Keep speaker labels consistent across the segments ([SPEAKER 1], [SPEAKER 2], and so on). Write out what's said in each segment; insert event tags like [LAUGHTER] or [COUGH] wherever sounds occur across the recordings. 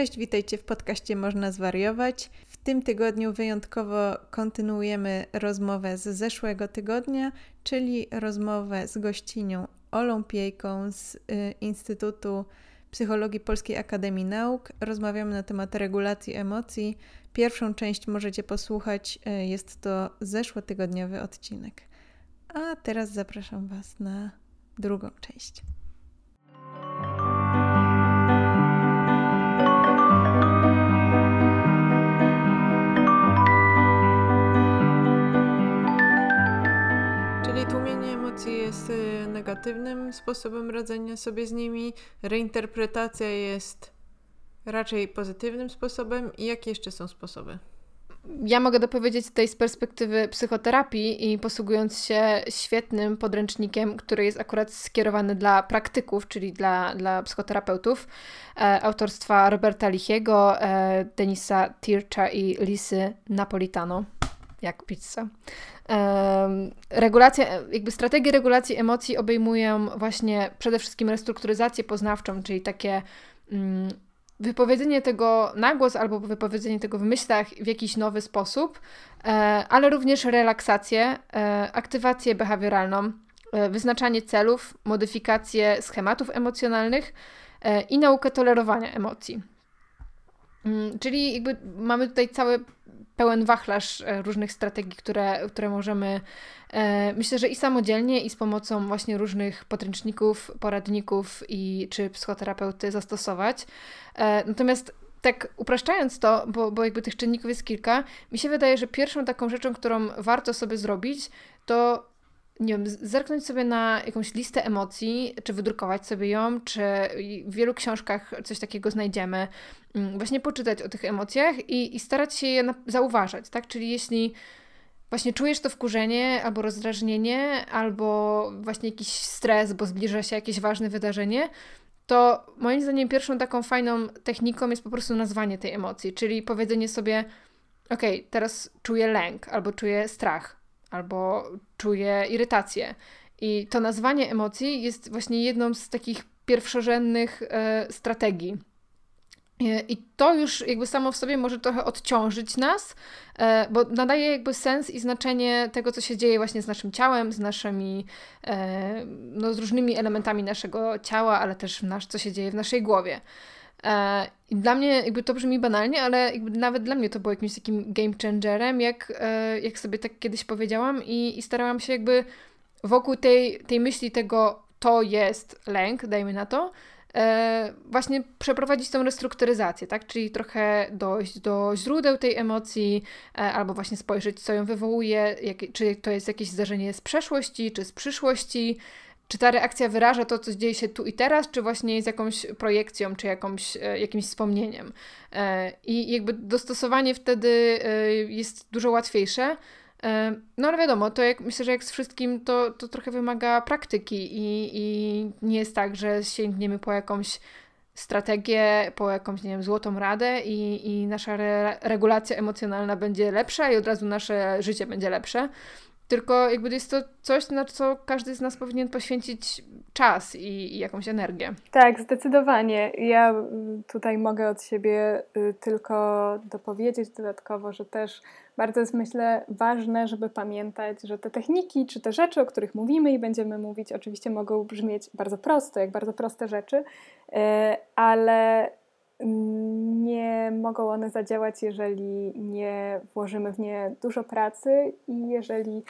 [SPEAKER 1] Cześć, witajcie w podcaście Można Zwariować. W tym tygodniu wyjątkowo kontynuujemy rozmowę z zeszłego tygodnia, czyli rozmowę z gościnią Olą Piejką z y, Instytutu Psychologii Polskiej Akademii Nauk. Rozmawiamy na temat regulacji emocji. Pierwszą część możecie posłuchać, y, jest to zeszłotygodniowy odcinek. A teraz zapraszam Was na drugą część. Negatywnym sposobem radzenia sobie z nimi, reinterpretacja jest raczej pozytywnym sposobem. I jakie jeszcze są sposoby?
[SPEAKER 2] Ja mogę dopowiedzieć tutaj z perspektywy psychoterapii i posługując się świetnym podręcznikiem, który jest akurat skierowany dla praktyków, czyli dla, dla psychoterapeutów, e, autorstwa Roberta Lichiego, e, Denisa Tircha i Lisy Napolitano, jak pizza. Regulacja, jakby strategie regulacji emocji obejmują właśnie przede wszystkim restrukturyzację poznawczą, czyli takie mm, wypowiedzenie tego na głos albo wypowiedzenie tego w myślach w jakiś nowy sposób, e, ale również relaksację, e, aktywację behawioralną, e, wyznaczanie celów, modyfikację schematów emocjonalnych i naukę tolerowania emocji. Mm, czyli jakby mamy tutaj cały pełen wachlarz e, różnych strategii, które, które możemy, e, myślę, że i samodzielnie, i z pomocą właśnie różnych podręczników, poradników i czy psychoterapeuty zastosować. E, natomiast tak upraszczając to, bo, bo jakby tych czynników jest kilka, mi się wydaje, że pierwszą taką rzeczą, którą warto sobie zrobić, to nie wiem, zerknąć sobie na jakąś listę emocji, czy wydrukować sobie ją, czy w wielu książkach coś takiego znajdziemy. Mm, właśnie poczytać o tych emocjach i, i starać się je zauważać, tak? Czyli jeśli właśnie czujesz to wkurzenie, albo rozdrażnienie, albo właśnie jakiś stres, bo zbliża się jakieś ważne wydarzenie, to moim zdaniem pierwszą taką fajną techniką jest po prostu nazwanie tej emocji, czyli powiedzenie sobie, ok, teraz czuję lęk, albo czuję strach, albo czuję irytację. I to nazwanie emocji jest właśnie jedną z takich pierwszorzędnych e, strategii. E, I to już jakby samo w sobie może trochę odciążyć nas, e, bo nadaje jakby sens i znaczenie tego, co się dzieje właśnie z naszym ciałem, z naszymi, no z różnymi elementami naszego ciała, ale też nasz, co się dzieje w naszej głowie. I dla mnie jakby to brzmi banalnie, ale nawet dla mnie to było jakimś takim game changerem, jak, jak sobie tak kiedyś powiedziałam i, i starałam się jakby wokół tej, tej myśli tego to jest lęk, dajmy na to, e, właśnie przeprowadzić tą restrukturyzację, tak? Czyli trochę dojść do źródeł tej emocji, e, albo właśnie spojrzeć, co ją wywołuje, jak, czy to jest jakieś zdarzenie z przeszłości, czy z przyszłości, czy ta reakcja wyraża to, co dzieje się tu i teraz, czy właśnie jest jakąś projekcją, czy jakąś, e, jakimś wspomnieniem. E, I jakby dostosowanie wtedy e, jest dużo łatwiejsze. No ale wiadomo, to jak, myślę, że jak z wszystkim, to, to trochę wymaga praktyki i, i nie jest tak, że sięgniemy po jakąś strategię, po jakąś, nie wiem, złotą radę i, i nasza re regulacja emocjonalna będzie lepsza i od razu nasze życie będzie lepsze. Tylko jakby jest to coś, na co każdy z nas powinien poświęcić czas i, i, jakąś energię.
[SPEAKER 3] Tak, zdecydowanie. Ja tutaj mogę od siebie y, tylko dopowiedzieć dodatkowo, że też bardzo jest myślę ważne, żeby pamiętać, że te techniki czy te rzeczy, o których mówimy i będziemy mówić, oczywiście mogą brzmieć bardzo proste, jak bardzo proste rzeczy, y, ale nie mogą one zadziałać, jeżeli nie włożymy w nie dużo pracy i jeżeli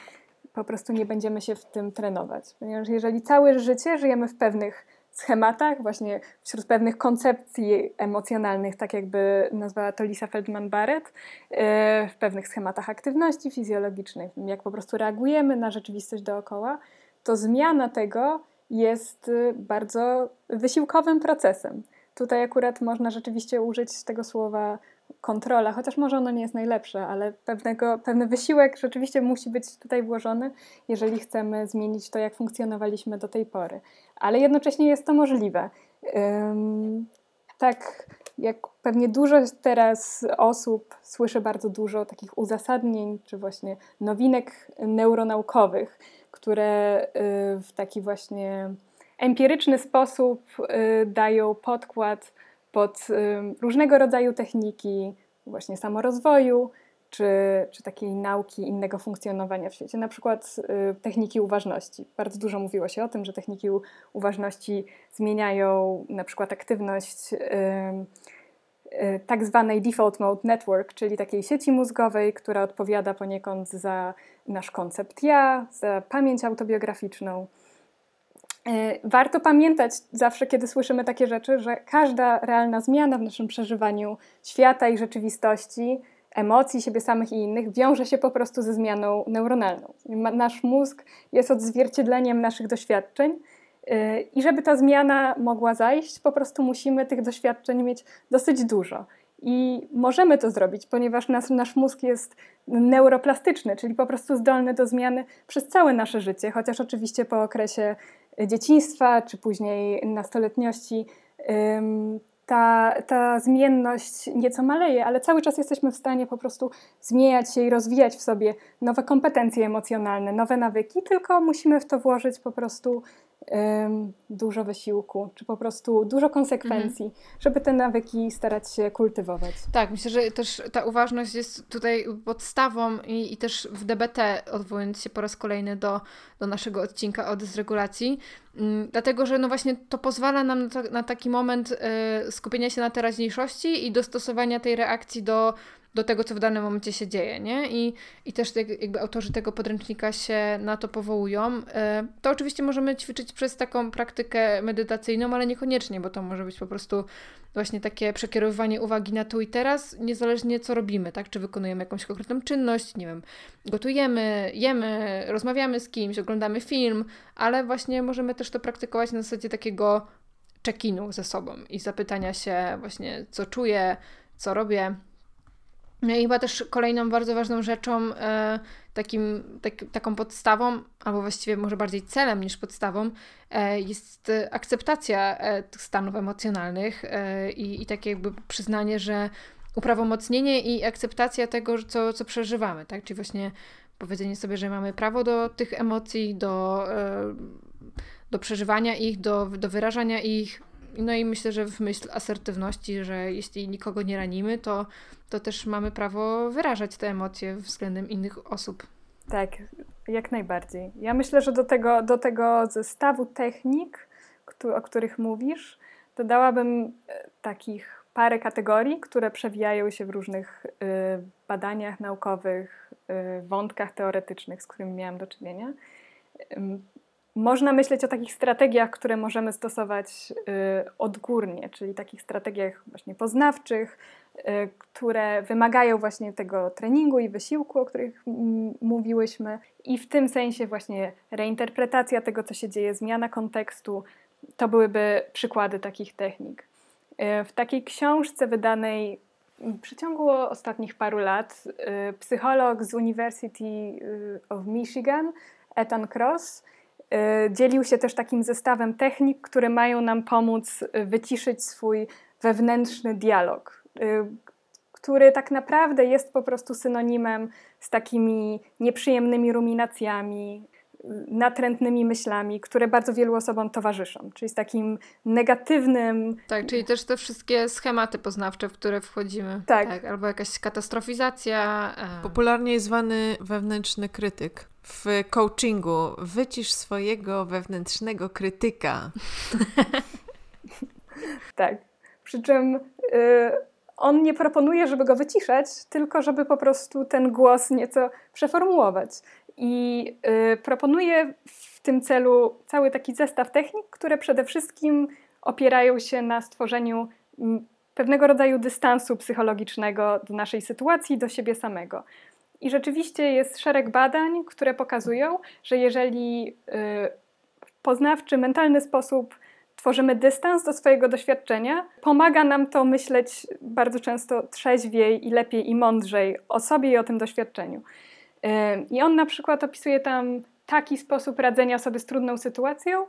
[SPEAKER 3] po prostu nie będziemy się w tym trenować. Ponieważ jeżeli całe życie żyjemy w pewnych schematach, właśnie wśród pewnych koncepcji emocjonalnych, tak jakby nazwała to Lisa Feldman-Barrett, e, w pewnych schematach aktywności fizjologicznej, jak po prostu reagujemy na rzeczywistość dookoła, to zmiana tego jest e, bardzo wysiłkowym procesem. Tutaj akurat można rzeczywiście użyć tego słowa kontrola, chociaż może ono nie jest najlepsze, ale pewnego, pewny wysiłek rzeczywiście musi być tutaj włożony, jeżeli chcemy zmienić to, jak funkcjonowaliśmy do tej pory. Ale jednocześnie jest to możliwe. Ym, tak jak pewnie dużo teraz osób słyszy bardzo dużo takich uzasadnień, czy właśnie nowinek neuronaukowych, które y, w taki właśnie empiryczny sposób y, dają podkład pod różnego rodzaju techniki, właśnie samorozwoju, czy, czy takiej nauki innego funkcjonowania w świecie, na przykład y, techniki uważności. Bardzo dużo mówiło się o tym, że techniki uważności zmieniają na przykład aktywność y, y, tak zwanej default mode network, czyli takiej sieci mózgowej, która odpowiada poniekąd za nasz koncept ja, za pamięć autobiograficzną. Warto pamiętać zawsze, kiedy słyszymy takie rzeczy, że każda realna zmiana w naszym przeżywaniu świata i rzeczywistości emocji siebie samych i innych wiąże się po prostu ze zmianą neuronalną. Nasz mózg jest odzwierciedleniem naszych doświadczeń. Y, I żeby ta zmiana mogła zajść, po prostu musimy tych doświadczeń mieć dosyć dużo. I możemy to zrobić, ponieważ nas, nasz mózg jest neuroplastyczny, czyli po prostu zdolny do zmiany przez całe nasze życie, chociaż oczywiście po okresie dzieciństwa czy później nastoletniości. Ta, ta zmienność nieco maleje, ale cały czas jesteśmy w stanie po prostu zmieniać się i rozwijać w sobie nowe kompetencje emocjonalne, nowe nawyki, tylko musimy w to włożyć po prostu dużo wysiłku, czy po prostu dużo konsekwencji, mhm. żeby te nawyki starać się kultywować.
[SPEAKER 2] Tak, myślę, że też ta uważność jest tutaj podstawą i, i też w DBT, odwołując się po raz kolejny do, do naszego odcinka o dysregulacji, mm, dlatego, że no właśnie to pozwala nam na, to, na taki moment y, skupienia się na teraźniejszości i dostosowania tej reakcji do do tego, co w danym momencie się dzieje, nie? I, i też jakby autorzy tego podręcznika się na to powołują. E, to oczywiście możemy ćwiczyć przez taką praktykę medytacyjną, ale niekoniecznie, bo to może być po prostu właśnie takie przekierowywanie uwagi na tu i teraz, niezależnie co robimy, tak? Czy wykonujemy jakąś konkretną czynność, nie wiem, gotujemy, jemy, rozmawiamy z kimś, oglądamy film, ale właśnie możemy też to praktykować na zasadzie takiego check-inu ze sobą i zapytania się właśnie, co czuję, co robię, no i chyba też kolejną bardzo ważną rzeczą, e, takim, tak, taką podstawą, albo właściwie może bardziej celem niż podstawą, e, jest akceptacja e, tych stanów emocjonalnych i, i takie jakby przyznanie, że uprawomocnienie i akceptacja tego, co, co przeżywamy, tak? Czyli właśnie powiedzenie sobie, że mamy prawo do tych emocji, do, do przeżywania ich, do, do wyrażania ich, no i myślę, że w myśl asertywności, że jeśli nikogo nie ranimy, to, to też mamy prawo wyrażać te emocje względem innych osób.
[SPEAKER 3] Tak, jak najbardziej. Ja myślę, że do tego, do tego zestawu technik, o których mówisz, dodałabym e, takich parę kategorii, które przewijają się w różnych y, badaniach naukowych, y, wątkach teoretycznych, z którymi miałam do czynienia. Można myśleć o takich strategiach, które możemy stosować y, odgórnie, czyli takich strategiach właśnie poznawczych, y, które wymagają właśnie tego treningu i wysiłku, o których mówiłyśmy, i w tym sensie właśnie reinterpretacja tego, co się dzieje, zmiana kontekstu, to byłyby przykłady takich technik. Y, w takiej książce wydanej w przeciągu ostatnich paru lat psycholog z University of Michigan, Ethan Cross, dzielił się też takim zestawem technik, które mają nam pomóc y, wyciszyć swój wewnętrzny dialog, y, który tak naprawdę jest po prostu synonimem z takimi nieprzyjemnymi ruminacjami, natrętnymi myślami, które bardzo wielu osobom towarzyszą, czyli z takim negatywnym.
[SPEAKER 2] Tak, czyli też te wszystkie schematy poznawcze, w które wchodzimy.
[SPEAKER 3] Tak.
[SPEAKER 2] tak albo jakaś katastrofizacja.
[SPEAKER 1] E. Popularnie zwany wewnętrzny krytyk w coachingu wycisz swojego wewnętrznego krytyka. [LAUGHS]
[SPEAKER 3] tak. Przy czym y, on nie proponuje, żeby go wyciszać, tylko żeby po prostu ten głos nieco przeformułować. I y, proponuje w tym celu cały taki zestaw technik, które przede wszystkim opierają się na stworzeniu pewnego rodzaju dystansu psychologicznego do naszej sytuacji, do siebie samego. I rzeczywiście jest szereg badań, które pokazują, że jeżeli w y, poznawczy, mentalny sposób tworzymy dystans do swojego doświadczenia, pomaga nam to myśleć bardzo często trzeźwiej i lepiej i mądrzej o sobie i o tym doświadczeniu. Y, I on na przykład opisuje tam taki sposób radzenia sobie z trudną sytuacją,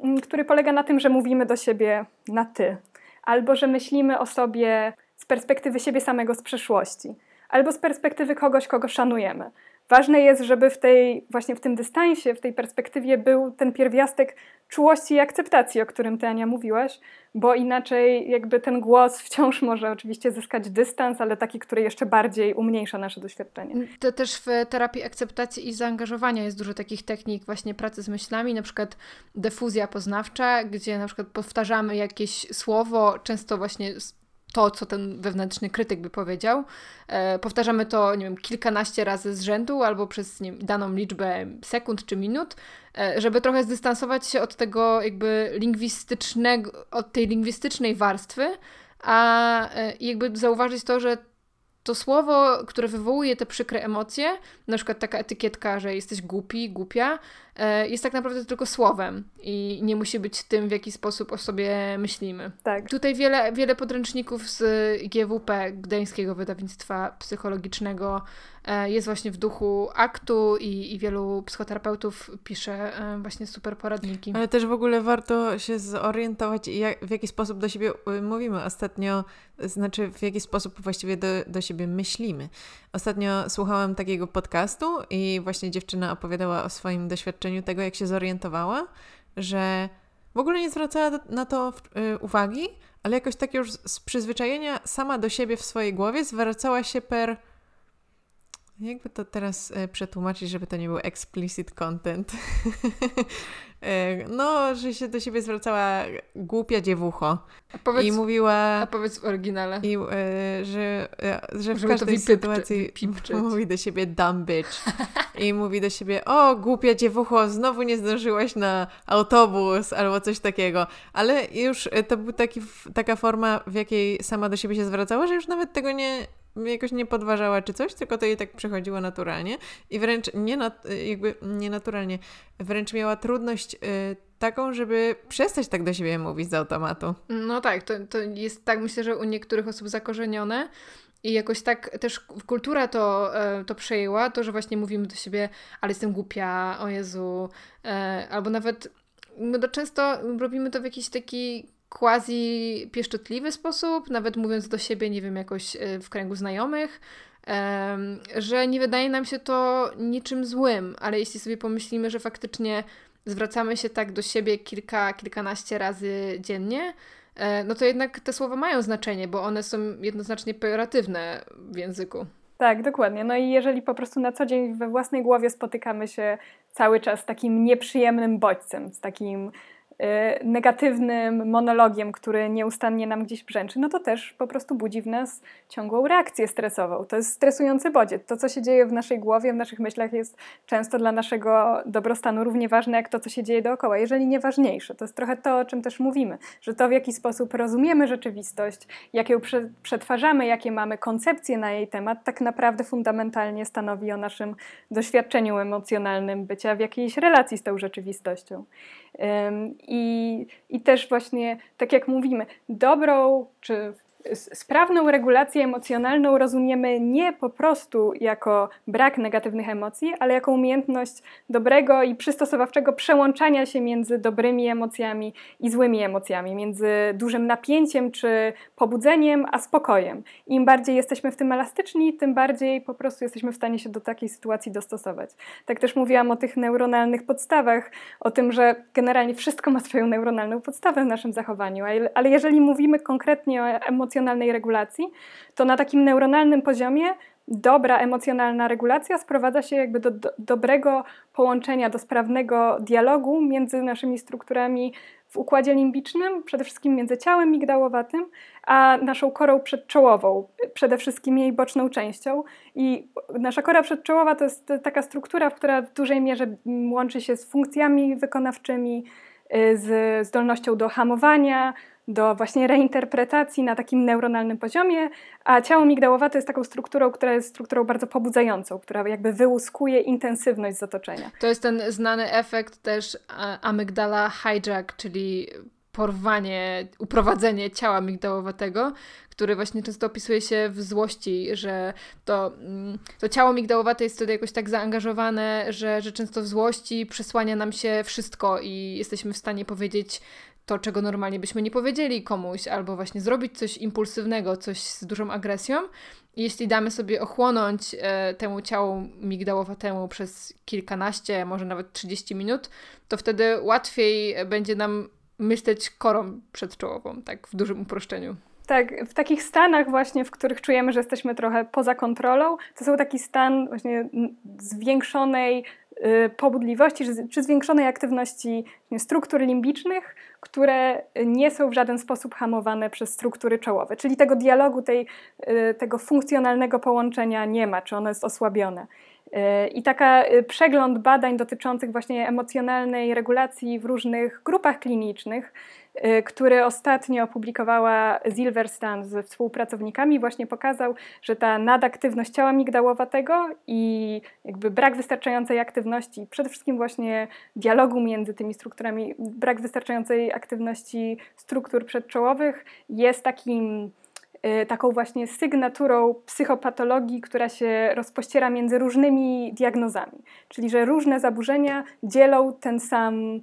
[SPEAKER 3] mm, który polega na tym, że mówimy do siebie na ty, albo że myślimy o sobie z perspektywy siebie samego z przeszłości albo z perspektywy kogoś, kogo szanujemy. ważne jest, żeby w tej, właśnie w tym dystansie, w tej perspektywie był ten pierwiastek czułości i akceptacji, o którym ty, Ania, mówiłaś, bo inaczej jakby ten głos wciąż może oczywiście zyskać dystans, ale taki, który jeszcze bardziej umniejsza nasze doświadczenie.
[SPEAKER 2] To też w terapii akceptacji i zaangażowania jest dużo takich technik właśnie pracy z myślami, na przykład defuzja poznawcza, gdzie na przykład powtarzamy jakieś słowo, często właśnie to, co ten wewnętrzny krytyk by powiedział. E, powtarzamy to, nie wiem, kilkanaście razy z rzędu albo przez nie daną liczbę sekund czy minut, e, żeby trochę zdystansować się od tego jakby lingwistycznego, od tej lingwistycznej warstwy, a e, jakby zauważyć to, że to słowo, które wywołuje te przykre emocje, na przykład taka etykietka, że jesteś głupi, głupia, e, jest tak naprawdę tylko słowem i nie musi być tym, w jaki sposób o sobie myślimy.
[SPEAKER 3] Tak.
[SPEAKER 2] Tutaj wiele, wiele podręczników z GWP, Gdańskiego Wydawnictwa Psychologicznego, jest właśnie w duchu aktu i, i wielu psychoterapeutów pisze e, właśnie super poradniki.
[SPEAKER 1] Ale też w ogóle warto się zorientować, jak, w jaki sposób do siebie mówimy. Ostatnio, znaczy w jaki sposób właściwie do, do siebie myślimy. Ostatnio słuchałam takiego podcastu i właśnie dziewczyna opowiadała o swoim doświadczeniu tego, jak się zorientowała, że w ogóle nie zwracała na to y, uwagi, ale jakoś tak już z przyzwyczajenia sama do siebie w swojej głowie zwracała się per jakby to teraz e, przetłumaczyć, żeby to nie był explicit content? [LAUGHS] E, no, że się do siebie zwracała głupia dziewucho. Powiedz, I mówiła...
[SPEAKER 2] A powiedz w oryginale.
[SPEAKER 1] I, e, że, że w każdej sytuacji [LAUGHS] mówi do siebie dumb bitch. I mówi do siebie, o głupia dziewucho, znowu nie zdążyłaś na autobus albo coś takiego. Ale już to była taka forma, w jakiej sama do siebie się zwracała, że już nawet tego nie jakoś nie podważała czy coś, tylko to jej tak przechodziło naturalnie i wręcz nie, nat, jakby nienaturalnie, wręcz miała trudność y, taką, żeby przestać tak do siebie mówić z automatu.
[SPEAKER 2] No tak, to, to jest tak myślę, że u niektórych osób zakorzenione i jakoś tak też kultura to, y, to przejęła, to, że właśnie mówimy do siebie, ale jestem głupia, o Jezu, y, albo nawet my to często robimy to w jakiś taki quasi pieszczotliwy sposób, nawet mówiąc do siebie, nie wiem, jakoś e, w kręgu znajomych, że nie wydaje nam się to niczym złym, ale jeśli sobie pomyślimy, że faktycznie zwracamy się tak do siebie kilka, kilkanaście razy dziennie, e, no to jednak te słowa mają znaczenie, bo one są jednoznacznie pejoratywne w języku.
[SPEAKER 3] Tak, dokładnie. No i jeżeli po prostu na co dzień we własnej głowie spotykamy się cały czas z takim nieprzyjemnym bodźcem, z takim negatywnym monologiem, który nieustannie nam gdzieś brzęczy, no to też po prostu budzi w nas ciągłą reakcję stresową. To jest stresujący bodziec. To, co się dzieje w naszej głowie, w naszych myślach jest często dla naszego dobrostanu równie ważne, jak to, co się dzieje dookoła, jeżeli nie ważniejsze. To jest trochę to, o czym też mówimy, że to, w jaki sposób rozumiemy rzeczywistość, jak ją przetwarzamy, jakie mamy koncepcje na jej temat, tak naprawdę fundamentalnie stanowi o naszym doświadczeniu emocjonalnym bycia w jakiejś relacji z tą rzeczywistością. I, I też właśnie, tak jak mówimy, dobrą czy sprawną regulację emocjonalną rozumiemy nie po prostu jako brak negatywnych emocji, ale jako umiejętność dobrego i przystosowawczego przełączania się między dobrymi emocjami i złymi emocjami, między dużym napięciem czy pobudzeniem, a spokojem. Im bardziej jesteśmy w tym elastyczni, tym bardziej po prostu jesteśmy w stanie się do takiej sytuacji dostosować. Tak też mówiłam o tych neuronalnych podstawach, o tym, że generalnie wszystko ma swoją neuronalną podstawę w naszym zachowaniu, ale jeżeli mówimy konkretnie o emocjonalności, emocjonalnej regulacji, to na takim neuronalnym poziomie dobra emocjonalna regulacja sprowadza się jakby do, do, dobrego połączenia, do sprawnego dialogu między naszymi strukturami w układzie limbicznym, przede wszystkim między ciałem migdałowatym, a naszą korą przedczołową, przede wszystkim jej boczną częścią. I nasza kora przedczołowa to jest taka struktura, która w dużej mierze łączy się z funkcjami wykonawczymi, y, z zdolnością do hamowania, do właśnie reinterpretacji na takim neuronalnym poziomie, a ciało migdałowate jest taką strukturą, która jest strukturą bardzo pobudzającą, która jakby wyłuskuje intensywność z otoczenia.
[SPEAKER 2] To jest ten znany efekt też amygdala hijack, czyli porwanie, uprowadzenie ciała migdałowatego, który właśnie często opisuje się w złości, że to, mm, to ciało migdałowate jest wtedy jakoś tak zaangażowane, że, że często w złości przesłania nam się wszystko i jesteśmy w stanie powiedzieć to, czego normalnie byśmy nie powiedzieli komuś, albo właśnie zrobić coś impulsywnego, coś z dużą agresją. Jeśli damy sobie ochłonąć e, temu ciału migdałowatemu przez kilkanaście, może nawet 30 minut, to wtedy łatwiej będzie nam myśleć korą przedczołową, tak w dużym uproszczeniu.
[SPEAKER 3] Tak, w takich stanach właśnie, w których czujemy, że jesteśmy trochę poza kontrolą, to są taki stan właśnie zwiększonej y, pobudliwości czy, zwiększonej aktywności struktur limbicznych, które nie są w żaden sposób hamowane przez struktury czołowe. Czyli tego dialogu, tej, y, tego funkcjonalnego połączenia nie ma, czy ono jest osłabione. Y, I taka przegląd badań dotyczących właśnie emocjonalnej regulacji w różnych grupach klinicznych który ostatnio opublikowała Silverstan ze współpracownikami, właśnie pokazał, że ta nadaktywność ciała migdałowatego i jakby brak wystarczającej aktywności, przede wszystkim właśnie dialogu między tymi strukturami, brak wystarczającej aktywności struktur przedczołowych jest takim y, taką właśnie sygnaturą psychopatologii, która się rozpościera między różnymi diagnozami. Czyli, że różne zaburzenia dzielą ten sam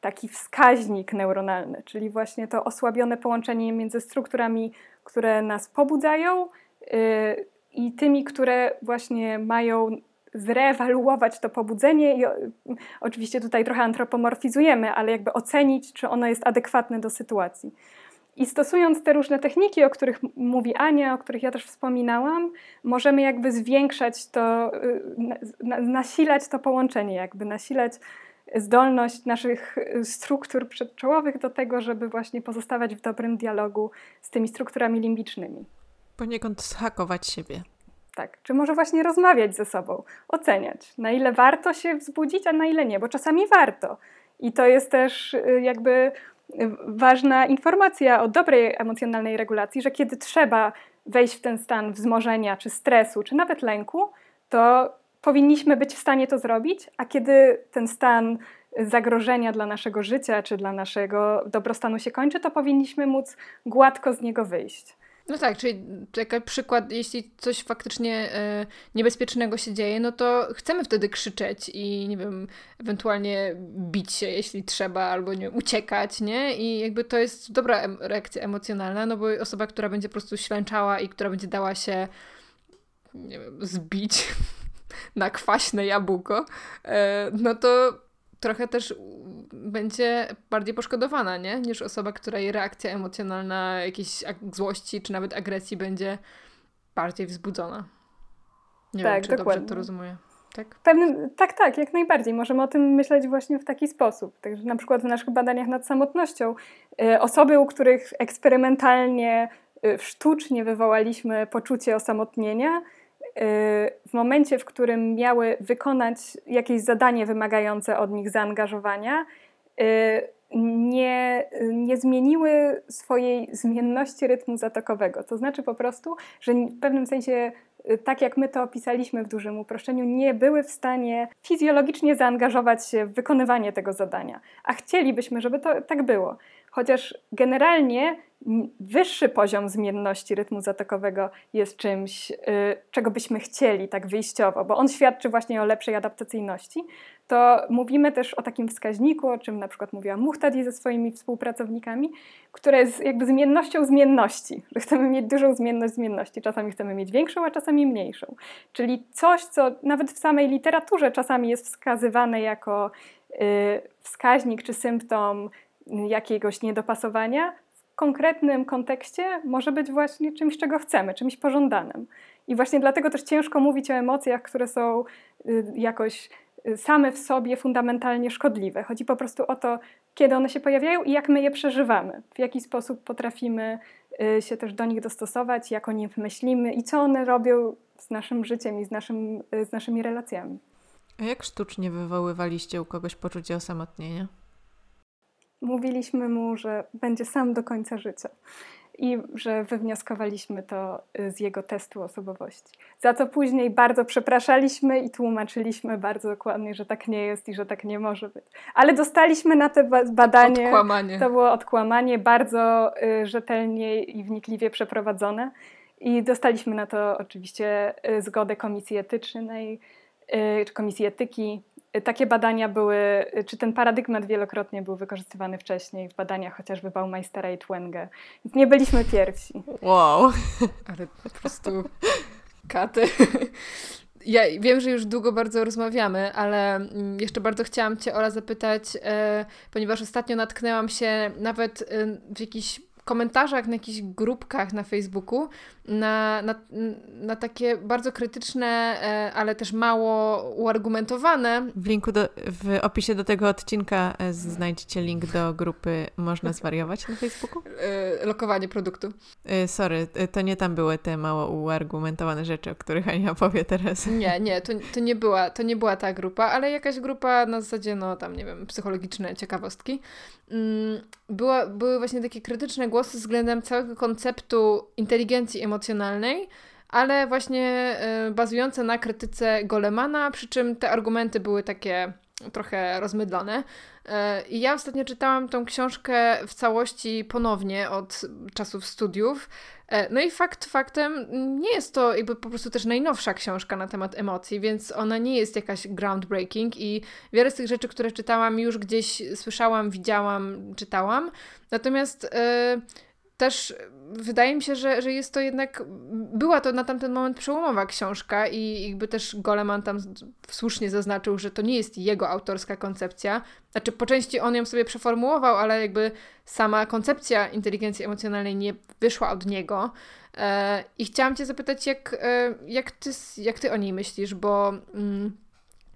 [SPEAKER 3] taki wskaźnik neuronalny, czyli właśnie to osłabione połączenie między strukturami, które nas pobudzają y, i tymi, które właśnie mają zrewaluować to pobudzenie i oczywiście tutaj trochę antropomorfizujemy, ale jakby ocenić, czy ono jest adekwatne do sytuacji. I stosując te różne techniki, o których mówi Ania, o których ja też wspominałam, możemy jakby zwiększać to, y, nasilać to połączenie, jakby nasilać zdolność naszych struktur przedczołowych do tego, żeby właśnie pozostawać w dobrym dialogu z tymi strukturami limbicznymi.
[SPEAKER 1] Poniekąd zhakować siebie.
[SPEAKER 3] Tak, czy może właśnie rozmawiać ze sobą, oceniać, na ile warto się wzbudzić, a na ile nie, bo czasami warto. I to jest też y, jakby y, ważna informacja o dobrej emocjonalnej regulacji, że kiedy trzeba wejść w ten stan wzmożenia, czy stresu, czy nawet lęku, to powinniśmy być w stanie to zrobić, a kiedy ten stan zagrożenia dla naszego życia czy dla naszego dobrostanu się kończy, to powinniśmy móc gładko z niego wyjść.
[SPEAKER 2] No tak, czyli taki przykład, jeśli coś faktycznie e, niebezpiecznego się dzieje, no to chcemy wtedy krzyczeć i nie wiem, ewentualnie bić się, jeśli trzeba, albo nie uciekać, nie? I jakby to jest dobra em reakcja emocjonalna, no bo osoba, która będzie po prostu ślęczała i która będzie dała się nie wiem, zbić na kwaśne jabłko, e, no to trochę też będzie bardziej poszkodowana, nie? Niż osoba, której reakcja emocjonalna jakiejś złości czy nawet agresji będzie bardziej wzbudzona. Nie tak, wiem, czy dokładnie. dobrze to rozumiem. Tak?
[SPEAKER 3] Pewnym, tak, tak, jak najbardziej. Możemy o tym myśleć właśnie w taki sposób. Także na przykład w naszych badaniach nad samotnością y, osoby, u których eksperymentalnie, y, sztucznie wywołaliśmy poczucie osamotnienia, w momencie, w którym miały wykonać jakieś zadanie wymagające od nich zaangażowania, y, nie, nie zmieniły swojej zmienności rytmu zatokowego. To znaczy po prostu, że w pewnym sensie, y, tak jak my to opisaliśmy w dużym uproszczeniu, nie były w stanie fizjologicznie zaangażować się w wykonywanie tego zadania. A chcielibyśmy, żeby to tak było. Chociaż generalnie wyższy poziom zmienności rytmu zatokowego jest czymś, y, czego byśmy chcieli tak wyjściowo, bo on świadczy właśnie o lepszej adaptacyjności, to mówimy też o takim wskaźniku, o czym na przykład mówiła Muhtadi ze swoimi współpracownikami, które jest jakby zmiennością zmienności, że chcemy mieć dużą zmienność zmienności. Czasami chcemy mieć większą, a czasami mniejszą. Czyli coś, co nawet w samej literaturze czasami jest wskazywane jako y, wskaźnik czy symptom jakiegoś niedopasowania, konkretnym kontekście może być właśnie czymś, czego chcemy, czymś pożądanym. I właśnie dlatego też ciężko mówić o emocjach, które są y, jakoś y, same w sobie fundamentalnie szkodliwe. Chodzi po prostu o to, kiedy one się pojawiają i jak my je przeżywamy, w jaki sposób potrafimy y, się też do nich dostosować, jak o nich myślimy i co one robią z naszym życiem i z, naszym, z naszymi relacjami.
[SPEAKER 1] A jak sztucznie wywoływaliście u kogoś poczucie osamotnienia?
[SPEAKER 3] Mówiliśmy mu, że będzie sam do końca życia i że wywnioskowaliśmy to y, z jego testu osobowości. Za co później bardzo przepraszaliśmy i tłumaczyliśmy bardzo dokładnie, że tak nie jest i że tak nie może być. Ale dostaliśmy na te badanie.
[SPEAKER 2] Odkłamanie.
[SPEAKER 3] To było odkłamanie, bardzo y, rzetelnie i wnikliwie przeprowadzone. I dostaliśmy na to oczywiście y, zgodę Komisji Etycznej, czy Komisji Etyki takie badania były, czy ten paradygmat wielokrotnie był wykorzystywany wcześniej w badaniach chociażby Baumeistera i Twenge. Więc nie byliśmy pierwsi.
[SPEAKER 1] Wow.
[SPEAKER 2] Ale po prostu katy. Ja wiem, że już długo bardzo rozmawiamy, ale mm, jeszcze bardzo chciałam Cię, Ola, zapytać, e, ponieważ ostatnio natknęłam się nawet e, w jakiś komentarzach na jakichś grupkach na Facebooku na, na, na takie bardzo krytyczne, e, ale też mało uargumentowane.
[SPEAKER 1] W linku do, w opisie do tego odcinka e, znajdziecie link do grupy Można zwariować na Facebooku?
[SPEAKER 2] E, lokowanie produktu.
[SPEAKER 1] Sorry, to nie tam były te mało uargumentowane rzeczy, o których Ania powie teraz.
[SPEAKER 2] Nie, nie, to, to, nie, była, to nie była ta grupa, ale jakaś grupa na zasadzie, no tam nie wiem, psychologiczne ciekawostki. Mm, była, były właśnie takie krytyczne głosy względem całego konceptu inteligencji emocjonalnej, ale właśnie y, bazujące na krytyce Golemana, przy czym te argumenty były takie trochę rozmydlone. E, I ja ostatnio czytałam tą książkę w całości ponownie od czasów studiów. E, no i fakt faktem, nie jest to jakby po prostu też najnowsza książka na temat emocji, więc ona nie jest jakaś groundbreaking i wiele z tych rzeczy, które czytałam, już gdzieś słyszałam, widziałam, czytałam. Natomiast yy, też wydaje mi się, że, że jest to jednak, była to na tamten moment przełomowa książka i jakby też Goleman tam słusznie zaznaczył, że to nie jest jego autorska koncepcja. Znaczy po części on ją sobie przeformułował, ale jakby sama koncepcja inteligencji emocjonalnej nie wyszła od niego. E, I chciałam Cię zapytać, jak, e, jak, ty, jak Ty o niej myślisz, bo... Mm,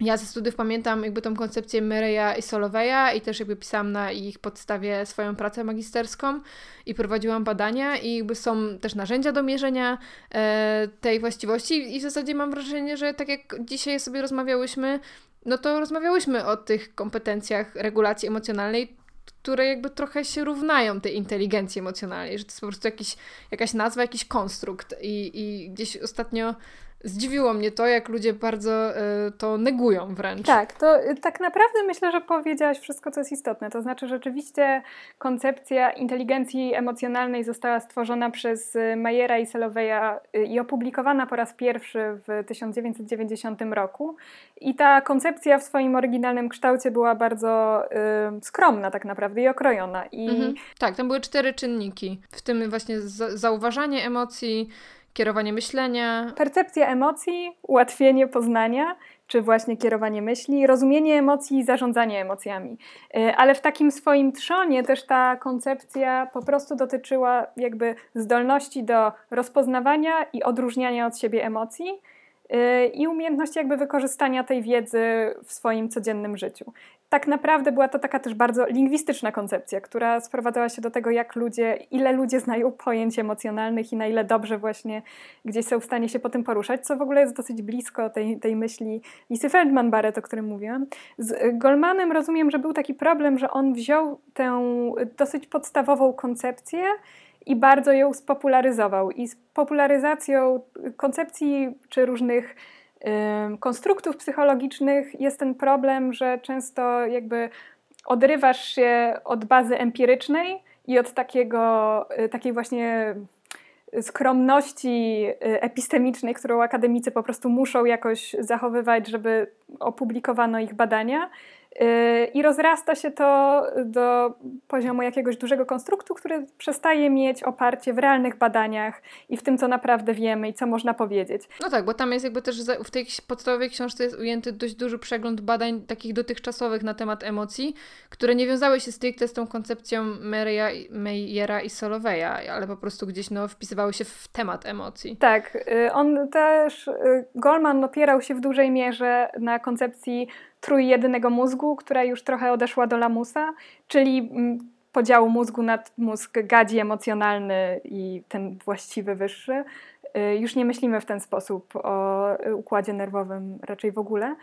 [SPEAKER 2] ja ze studiów pamiętam jakby tą koncepcję Myreya i Soloveya i też jakby pisałam na ich podstawie swoją pracę magisterską i prowadziłam badania i jakby są też narzędzia do mierzenia e, tej właściwości. I w zasadzie mam wrażenie, że tak jak dzisiaj sobie rozmawiałyśmy, no to rozmawiałyśmy o tych kompetencjach regulacji emocjonalnej, które jakby trochę się równają tej inteligencji emocjonalnej, że to jest po prostu jakiś, jakaś nazwa, jakiś konstrukt. I, i gdzieś ostatnio Zdziwiło mnie to, jak ludzie bardzo y, to negują wręcz.
[SPEAKER 3] Tak, to y, tak naprawdę myślę, że powiedziałaś wszystko, co jest istotne. To znaczy, rzeczywiście koncepcja inteligencji emocjonalnej została stworzona przez y, Mayera i Seloveya i opublikowana po raz pierwszy w 1990 roku. I ta koncepcja w swoim oryginalnym kształcie była bardzo y, skromna tak naprawdę i okrojona. I... Mhm.
[SPEAKER 2] Tak, tam były cztery czynniki, w tym właśnie zauważanie emocji, kierowanie myślenia.
[SPEAKER 3] Percepcja emocji, ułatwienie poznania, czy właśnie kierowanie myśli, rozumienie emocji i zarządzanie emocjami. E, ale w takim swoim trzonie też ta koncepcja po prostu dotyczyła jakby zdolności do rozpoznawania i odróżniania od siebie emocji e, i umiejętności jakby wykorzystania tej wiedzy w swoim codziennym życiu tak naprawdę była to taka też bardzo lingwistyczna koncepcja, która sprowadzała się do tego, jak ludzie, ile ludzie znają pojęć emocjonalnych i na ile dobrze właśnie gdzieś są w stanie się po tym poruszać, co w ogóle jest dosyć blisko tej, tej myśli Lisy Feldman-Barrett, o którym mówiłam. Z Goldmanem rozumiem, że był taki problem, że on wziął tę dosyć podstawową koncepcję i bardzo ją spopularyzował. I z popularyzacją koncepcji czy różnych konstruktów psychologicznych jest ten problem, że często jakby odrywasz się od bazy empirycznej i od takiego, y, takiej właśnie skromności y, epistemicznej, którą akademicy po prostu muszą jakoś zachowywać, żeby opublikowano ich badania, I rozrasta się to do poziomu jakiegoś dużego konstruktu, który przestaje mieć oparcie w realnych badaniach i w tym, co naprawdę wiemy i co można powiedzieć.
[SPEAKER 2] No tak, bo tam jest jakby też w tej podstawowej książce jest ujęty dość duży przegląd badań takich dotychczasowych na temat emocji, które nie wiązały się stricte z tą koncepcją Mary'a, Meyera i Soloveya, ale po prostu gdzieś no, wpisywały się w temat emocji.
[SPEAKER 3] Tak, y, on też, y, Goldman opierał się w dużej mierze na koncepcji trójjedynego mózgu, która już trochę odeszła do lamusa, czyli mm, podziału mózgu na mózg gadzi emocjonalny i ten właściwy wyższy. Y, już nie myślimy w ten sposób o układzie nerwowym raczej w ogóle,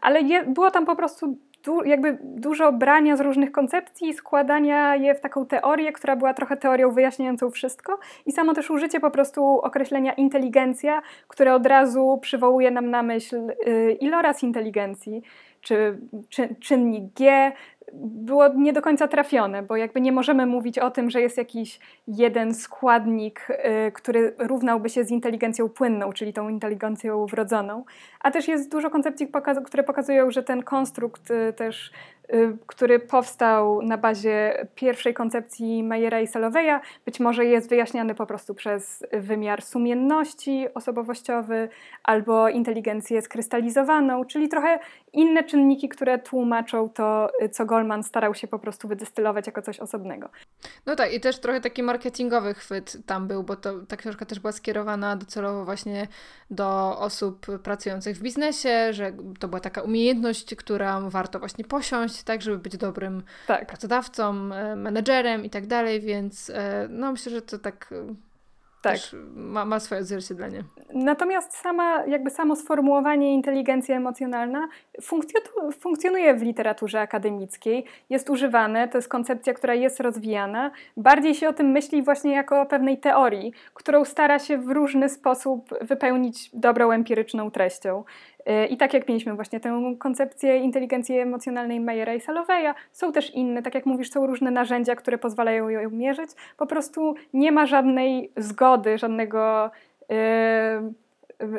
[SPEAKER 3] ale było tam po prostu du, jakby dużo brania z różnych koncepcji składania je w taką teorię, która była trochę teorią wyjaśniającą wszystko i samo też użycie po prostu określenia inteligencja, które od razu przywołuje nam na myśl y, iloraz inteligencji, czy, czy czynnik G, było nie do końca trafione, bo jakby nie możemy mówić o tym, że jest jakiś jeden składnik, y, który równałby się z inteligencją płynną, czyli tą inteligencją wrodzoną. A też jest dużo koncepcji, które pokazują, że ten konstrukt y, też który powstał na bazie pierwszej koncepcji Mayera i Saloveya, być może jest wyjaśniany po prostu przez wymiar sumienności osobowościowy albo inteligencję skrystalizowaną, czyli trochę inne czynniki, które tłumaczą to, co Goldman starał się po prostu wydystylować jako coś osobnego.
[SPEAKER 2] No tak, i też trochę taki marketingowy chwyt tam był, bo to, ta książka też była skierowana docelowo właśnie do osób pracujących w biznesie, że to była taka umiejętność, którą warto właśnie posiąść, tak, żeby być dobrym tak. pracodawcą, e, menedżerem i tak dalej, więc e, no myślę, że to tak e, tak. ma, ma swoje odzwierciedlenie.
[SPEAKER 3] Natomiast sama, jakby samo sformułowanie inteligencja emocjonalna funkcjonuje w literaturze akademickiej, jest używane, to jest koncepcja, która jest rozwijana. Bardziej się o tym myśli właśnie jako o pewnej teorii, którą stara się w różny sposób wypełnić dobrą empiryczną treścią. Y, I tak jak mieliśmy właśnie tę koncepcję inteligencji emocjonalnej Mayera i Saloveya, są też inne, tak jak mówisz, są różne narzędzia, które pozwalają ją mierzyć. Po prostu nie ma żadnej zgody, żadnego yy,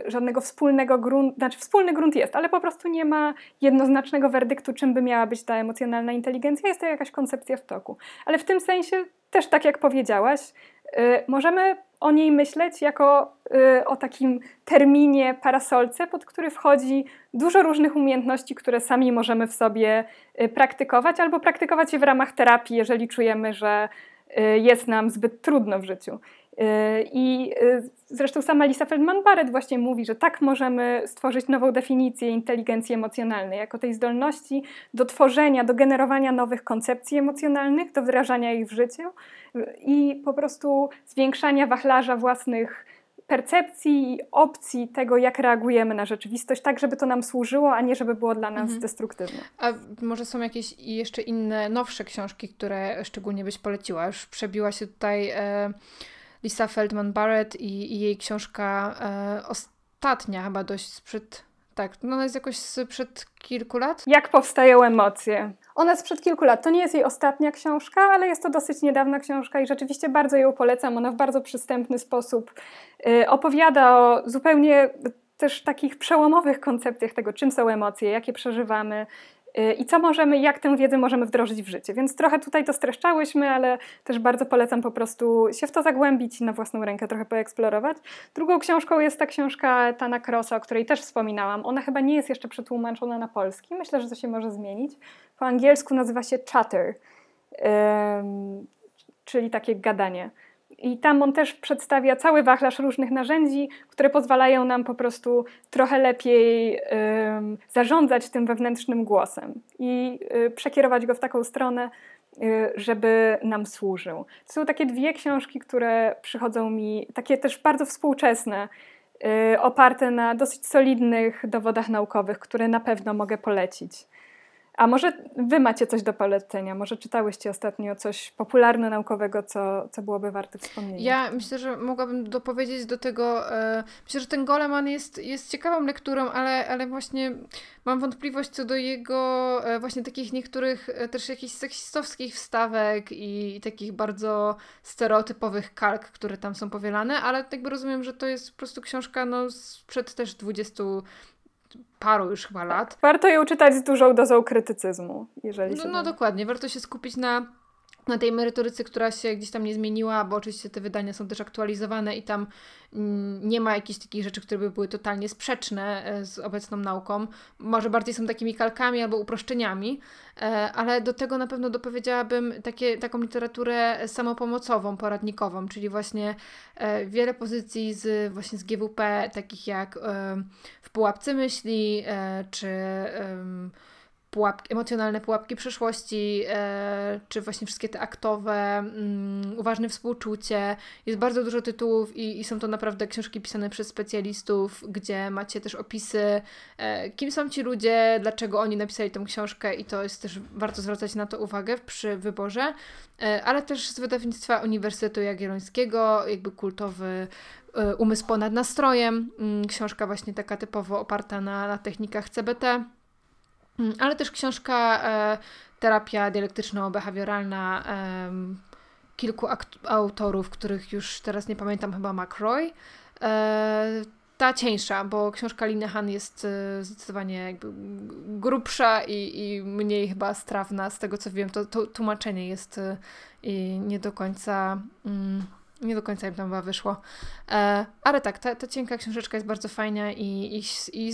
[SPEAKER 3] żadnego wspólnego gruntu, znaczy wspólny grunt jest, ale po prostu nie ma jednoznacznego werdyktu, czym by miała być ta emocjonalna inteligencja. Jest to jakaś koncepcja w toku. Ale w tym sensie, też tak jak powiedziałaś, możemy o niej myśleć jako y, o takim terminie, parasolce, pod który wchodzi dużo różnych umiejętności, które sami możemy w sobie y, praktykować, albo praktykować je w ramach terapii, jeżeli czujemy, że y, jest nam zbyt trudno w życiu. I zresztą sama Lisa Feldman-Barrett właśnie mówi, że tak możemy stworzyć nową definicję inteligencji emocjonalnej, jako tej zdolności do tworzenia, do generowania nowych koncepcji emocjonalnych, do wdrażania ich w życiu i po prostu zwiększania wachlarza własnych percepcji i opcji tego, jak reagujemy na rzeczywistość, tak żeby to nam służyło, a nie żeby było dla nas mhm. destruktywne.
[SPEAKER 2] A może są jakieś jeszcze inne, nowsze książki, które szczególnie byś poleciła? Już przebiła się tutaj e, Lisa Feldman-Barrett i, i, jej książka e, ostatnia, chyba dość sprzed, tak, no ona jest jakoś sprzed kilku lat?
[SPEAKER 3] Jak powstają emocje? Ona sprzed kilku lat. To nie jest jej ostatnia książka, ale jest to dosyć niedawna książka i rzeczywiście bardzo ją polecam. Ona w bardzo przystępny sposób y, opowiada o zupełnie też takich przełomowych koncepcjach tego, czym są emocje, jakie przeżywamy, i co możemy, jak tę wiedzę możemy wdrożyć w życie. Więc trochę tutaj to streszczałyśmy, ale też bardzo polecam po prostu się w to zagłębić i na własną rękę trochę poeksplorować. Drugą książką jest ta książka Tana Crossa, o której też wspominałam. Ona chyba nie jest jeszcze przetłumaczona na polski. Myślę, że to się może zmienić. Po angielsku nazywa się Chatter, czyli takie gadanie. I tam on też przedstawia cały wachlarz różnych narzędzi, które pozwalają nam po prostu trochę lepiej zarządzać tym wewnętrznym głosem i y, przekierować go w taką stronę, y, żeby nam służył. To są takie dwie książki, które przychodzą mi, takie też bardzo współczesne, y, oparte na dosyć solidnych dowodach naukowych, które na pewno mogę polecić. A może wy macie coś do polecenia? Może czytałyście ostatnio coś popularno-naukowego, co, co byłoby warte wspomnienia?
[SPEAKER 2] Ja myślę, że mogłabym dopowiedzieć do tego, e, myślę, że ten Goleman jest, jest ciekawą lekturą, ale, ale właśnie mam wątpliwość co do jego e, właśnie takich niektórych e, też jakichś seksistowskich wstawek i, i takich bardzo stereotypowych kalk, które tam są powielane, ale jakby rozumiem, że to jest po prostu książka no, sprzed też 20 paru już chyba lat.
[SPEAKER 3] Warto ją czytać z dużą dozą krytycyzmu, jeżeli
[SPEAKER 2] no, no dokładnie, warto się skupić na na tej merytoryce, która się gdzieś tam nie zmieniła, bo oczywiście te wydania są też aktualizowane i tam mm, nie ma jakichś takich rzeczy, które by były totalnie sprzeczne e, z obecną nauką. Może bardziej są takimi kalkami albo uproszczeniami, e, ale do tego na pewno dopowiedziałabym takie, taką literaturę samopomocową, poradnikową, czyli właśnie e, wiele pozycji z, właśnie z GWP, takich jak w pułapce myśli, czy pułapki, emocjonalne pułapki przeszłości, e, czy właśnie wszystkie te aktowe, mm, uważne współczucie. Jest bardzo dużo tytułów i, i, są to naprawdę książki pisane przez specjalistów, gdzie macie też opisy, e, kim są ci ludzie, dlaczego oni napisali tą książkę i to jest też warto zwracać na to uwagę przy wyborze, e, ale też z wydawnictwa Uniwersytetu Jagiellońskiego, jakby kultowy e, Umysł ponad nastrojem, mm, książka właśnie taka typowo oparta na, na technikach CBT. Mm, ale też książka e, Terapia dialektyczno-behawioralna kilku autorów, których już teraz nie pamiętam, chyba McRoy. E, ta cieńsza, bo książka Linehan jest e, zdecydowanie grubsza i, i mniej chyba strawna. Z tego co wiem, to, to tłumaczenie jest nie do końca. Mm, nie do końca im tam chyba wyszło. E, ale tak, ta, ta cienka książeczka jest bardzo fajna i, i, i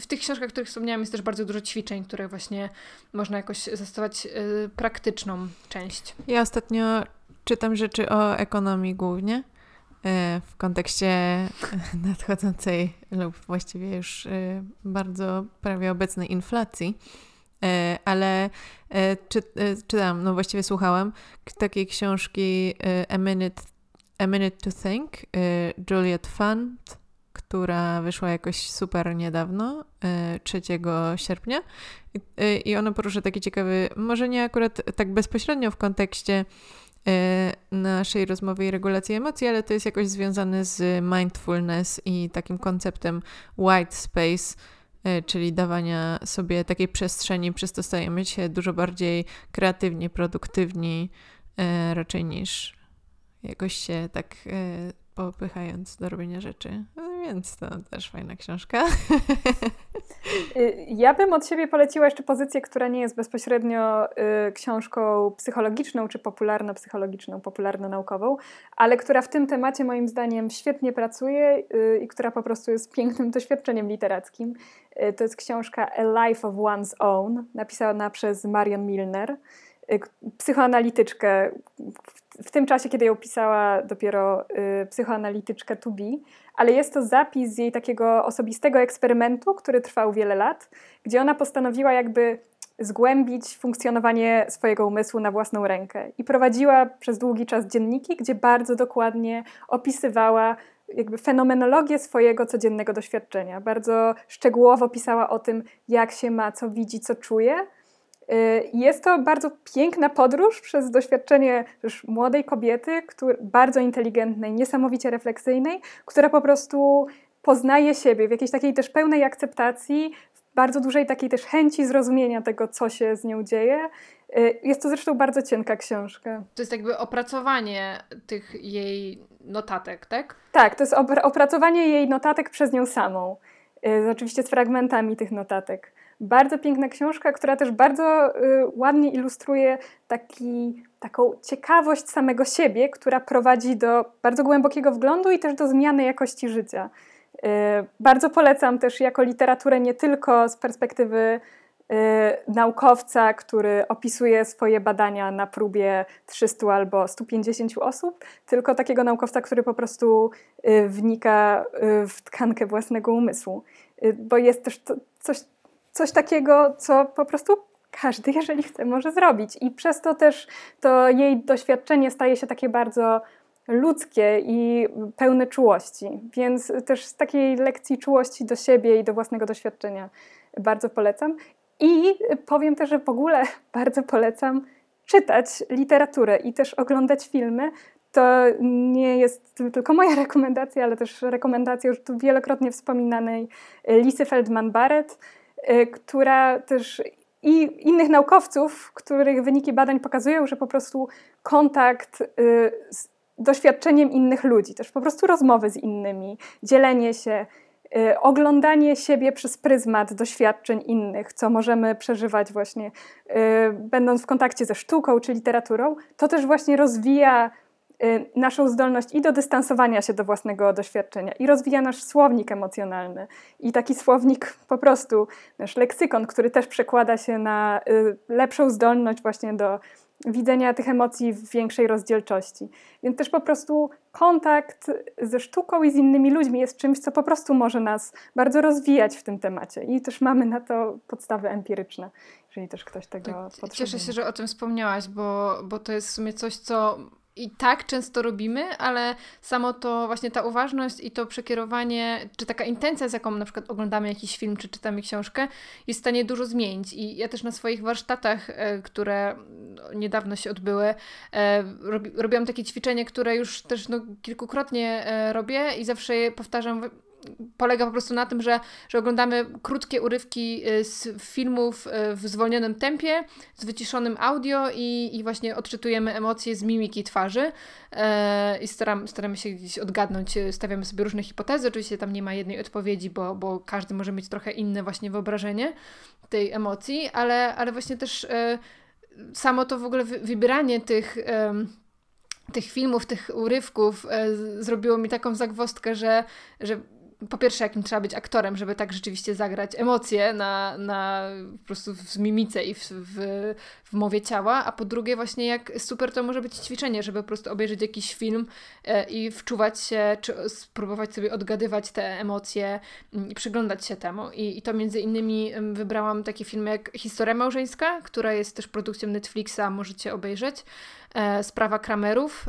[SPEAKER 2] w tych książkach, o których wspomniałam, jest też bardzo dużo ćwiczeń, które właśnie można jakoś zastosować y, praktyczną część.
[SPEAKER 1] Ja ostatnio czytam rzeczy o ekonomii głównie e, w kontekście nadchodzącej lub właściwie już e, bardzo prawie obecnej inflacji. E, ale czy, czytałam, no właściwie słuchałam takiej książki A Minute, A Minute to Think Juliet Fund, która wyszła jakoś super niedawno, 3 sierpnia. I, i ona porusza taki ciekawy, może nie akurat tak bezpośrednio w kontekście naszej rozmowy i regulacji emocji, ale to jest jakoś związane z mindfulness i takim konceptem white space, czyli dawania sobie takiej przestrzeni, przez to stajemy się dużo bardziej kreatywni, produktywni, raczej niż jakoś się tak popychając do robienia rzeczy. No więc to też fajna książka. [LAUGHS]
[SPEAKER 3] Y, ja bym od siebie poleciła jeszcze pozycję, która nie jest bezpośrednio y, książką psychologiczną czy popularno-psychologiczną, popularno-naukową, ale która w tym temacie moim zdaniem świetnie pracuje y, i która po prostu jest pięknym doświadczeniem literackim. Y, to jest książka A Life of One's Own, napisana przez Marion Milner y, psychoanalityczkę. W, tym czasie, kiedy ją pisała, dopiero y, psychoanalityczkę to be, ale jest to zapis jej takiego osobistego eksperymentu, który trwał wiele lat, gdzie ona postanowiła jakby zgłębić funkcjonowanie swojego umysłu na własną rękę. I prowadziła przez długi czas dzienniki, gdzie bardzo dokładnie opisywała jakby fenomenologię swojego codziennego doświadczenia. Bardzo szczegółowo pisała o tym, jak się ma, co widzi, co czuje jest to bardzo piękna podróż przez doświadczenie też młodej kobiety, który, bardzo inteligentnej, niesamowicie refleksyjnej, która po prostu poznaje siebie w jakiejś takiej też pełnej akceptacji, w bardzo dużej takiej też chęci zrozumienia tego, co się z nią dzieje. Y, jest to zresztą bardzo cienka książka.
[SPEAKER 2] To jest jakby opracowanie tych jej notatek, tak?
[SPEAKER 3] Tak, to jest opracowanie jej notatek przez nią samą. Y, oczywiście z fragmentami tych notatek. Bardzo piękna książka, która też bardzo y, ładnie ilustruje taki, taką ciekawość samego siebie, która prowadzi do bardzo głębokiego wglądu i też do zmiany jakości życia. Y, bardzo polecam też jako literaturę nie tylko z perspektywy y, naukowca, który opisuje swoje badania na próbie 300 albo 150 osób, tylko takiego naukowca, który po prostu wnika w tkankę własnego umysłu. Bo jest też to, coś coś takiego, co po prostu każdy, jeżeli chce, może zrobić. I przez to też to jej doświadczenie staje się takie bardzo ludzkie i pełne czułości. Więc też z takiej lekcji czułości do siebie i do własnego doświadczenia bardzo polecam. I powiem też, że w ogóle [LAUGHS] bardzo polecam czytać literaturę i też oglądać filmy. To nie jest tylko moja [LAUGHS] rekomendacja, ale też rekomendacja już tu wielokrotnie wspominanej Lisy Feldman-Barrett która też i innych naukowców, których wyniki badań pokazują, że po prostu kontakt y, z doświadczeniem innych ludzi, też po prostu rozmowy z innymi, dzielenie się, y, oglądanie siebie przez pryzmat doświadczeń innych, co możemy przeżywać właśnie będąc w kontakcie ze sztuką czy literaturą, to też właśnie rozwija Y, naszą zdolność i do dystansowania się do własnego doświadczenia, i rozwija nasz słownik emocjonalny. I taki słownik po prostu, nasz leksykon, który też przekłada się na y, lepszą zdolność właśnie do widzenia tych emocji w większej rozdzielczości. Więc też po prostu kontakt ze sztuką i z innymi ludźmi jest czymś, co po prostu może nas bardzo rozwijać w tym temacie. I też mamy na to podstawy empiryczne, jeżeli też ktoś tego tak, potrzebuje.
[SPEAKER 2] Cieszę się, że o tym wspomniałaś, bo, bo to jest w sumie coś, co i tak często robimy, ale samo to właśnie ta uważność i to przekierowanie, czy taka intencja, z jaką na przykład oglądamy jakiś film, czy czytamy książkę, jest w stanie dużo zmienić. I ja też na swoich warsztatach, e, które niedawno się odbyły, e, robiłam takie ćwiczenie, które już też no, kilkukrotnie e, robię i zawsze je powtarzam polega po prostu na tym, że, że oglądamy krótkie urywki y, z filmów y, w zwolnionym tempie, z wyciszonym audio i, i właśnie odczytujemy emocje z mimiki twarzy e, i staram, staramy się gdzieś odgadnąć, y, stawiamy sobie różne hipotezy, oczywiście tam nie ma jednej odpowiedzi, bo, bo każdy może mieć trochę inne właśnie wyobrażenie tej emocji, ale, ale właśnie też samo to w ogóle wybieranie tych tych filmów, tych urywków zrobiło mi taką zagwostkę, że, że po pierwsze, jakim trzeba być aktorem, żeby tak rzeczywiście zagrać emocje na, na po prostu w mimice i w, w, w mowie ciała, a po drugie właśnie jak super to może być ćwiczenie, żeby po prostu obejrzeć jakiś film e, i wczuwać się, czy spróbować sobie odgadywać te emocje mm, i przyglądać się temu. I, i to między innymi wybrałam taki film jak Historia Małżeńska, która jest też produkcją Netflixa, możecie obejrzeć. E, sprawa Kramerów,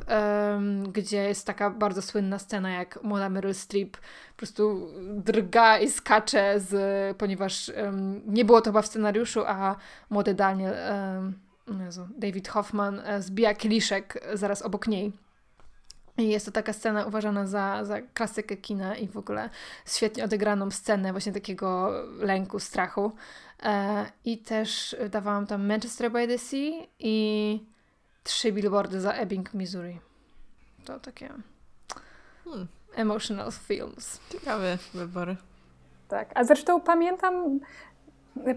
[SPEAKER 2] gdzie jest taka bardzo słynna scena, jak młoda Meryl Streep po prostu drga i skacze, z, ponieważ nie było to chyba w scenariuszu, a młody Daniel, Jezu, David Hoffman e, zbija kieliszek zaraz obok niej. I jest to taka scena uważana za, za klasykę kina i w ogóle świetnie odegraną scenę właśnie takiego lęku, strachu. E, I też dawałam tam Manchester by the Sea i trzy billboardy za Ebbing, Missouri. To takie hmm. emotional films.
[SPEAKER 1] Ciekawe wybory.
[SPEAKER 3] Tak, a zresztą pamiętam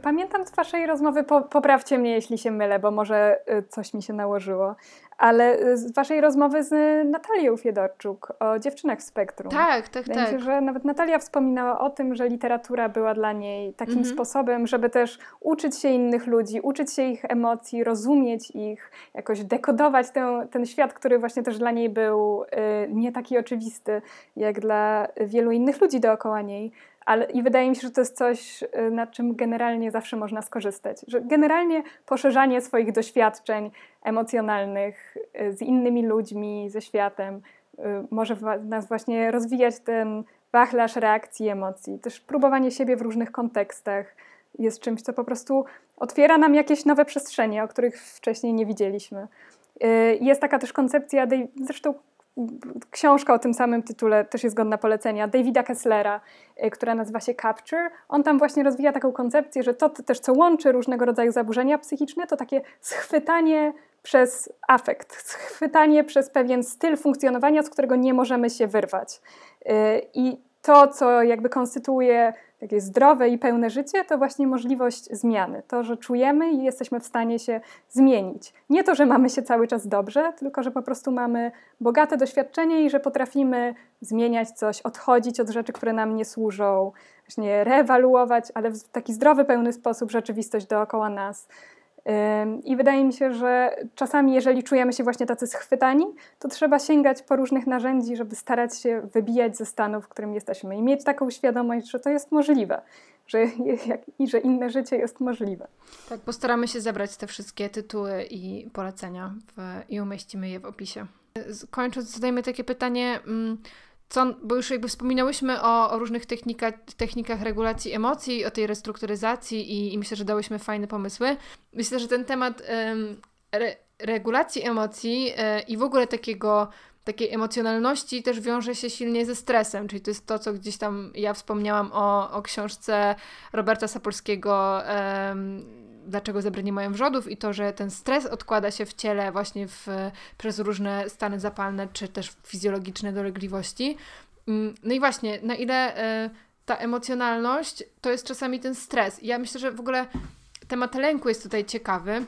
[SPEAKER 3] Pamiętam z Waszej rozmowy, poprawcie mnie, jeśli się mylę, bo może y, coś mi się nałożyło, ale y, z Waszej rozmowy z Natalią Fiedorczuk o dziewczynach w spektrum.
[SPEAKER 2] Tak, tak,
[SPEAKER 3] Wydaje
[SPEAKER 2] tak.
[SPEAKER 3] Się, że nawet Natalia wspominała o tym, że literatura była dla niej takim mhm. sposobem, żeby też uczyć się innych ludzi, uczyć się ich emocji, rozumieć ich, jakoś dekodować ten, ten świat, który właśnie też dla niej był y, nie taki oczywisty, jak dla wielu innych ludzi dookoła niej. Ale, I wydaje mi się, że to jest coś, y, na czym generalnie zawsze można skorzystać. Że generalnie poszerzanie swoich doświadczeń emocjonalnych y, z innymi ludźmi, ze światem, y, może nas właśnie rozwijać ten wachlarz reakcji emocji. Też próbowanie siebie w różnych kontekstach jest czymś, co po prostu otwiera nam jakieś nowe przestrzenie, o których wcześniej nie widzieliśmy. Jest taka też koncepcja, zresztą książka o tym samym tytule też jest godna polecenia, Davida Kesslera, y, która nazywa się Capture. On tam właśnie rozwija taką koncepcję, że to też, co łączy różnego rodzaju zaburzenia psychiczne, to takie schwytanie przez afekt, schwytanie przez pewien styl funkcjonowania, z którego nie możemy się wyrwać. Y, I to, co jakby konstytuuje takie zdrowe i pełne życie, to właśnie możliwość zmiany. To, że czujemy i jesteśmy w stanie się zmienić. Nie to, że mamy się cały czas dobrze, tylko że po prostu mamy bogate doświadczenie i że potrafimy zmieniać coś, odchodzić od rzeczy, które nam nie służą, właśnie reewaluować, ale w taki zdrowy, pełny sposób rzeczywistość dookoła nas. I wydaje mi się, że czasami, jeżeli czujemy się właśnie tacy schwytani, to trzeba sięgać po różnych narzędzi, żeby starać się wybijać ze stanu, w którym jesteśmy i mieć taką świadomość, że to jest możliwe. Że, [LAUGHS] i że inne życie jest możliwe.
[SPEAKER 2] Tak, postaramy się zebrać te wszystkie tytuły i polecenia w, i umieścimy je w opisie. Kończąc, zadajmy takie pytanie. Mm, co, bo już jakby wspominałyśmy o, o różnych technika, technikach regulacji emocji, o tej restrukturyzacji i, i, myślę, że dałyśmy fajne pomysły. Myślę, że ten temat ym, re, regulacji emocji yy, i w ogóle takiego takiej emocjonalności też wiąże się silnie ze stresem, czyli to jest to, co gdzieś tam ja wspomniałam o, o książce Roberta Sapolskiego dlaczego zebry nie mają wrzodów i to, że ten stres odkłada się w ciele właśnie w, przez różne stany zapalne czy też fizjologiczne dolegliwości. Mm, no i właśnie, na ile y, ta emocjonalność to jest czasami ten stres. Ja myślę, że w ogóle temat lęku jest tutaj ciekawy,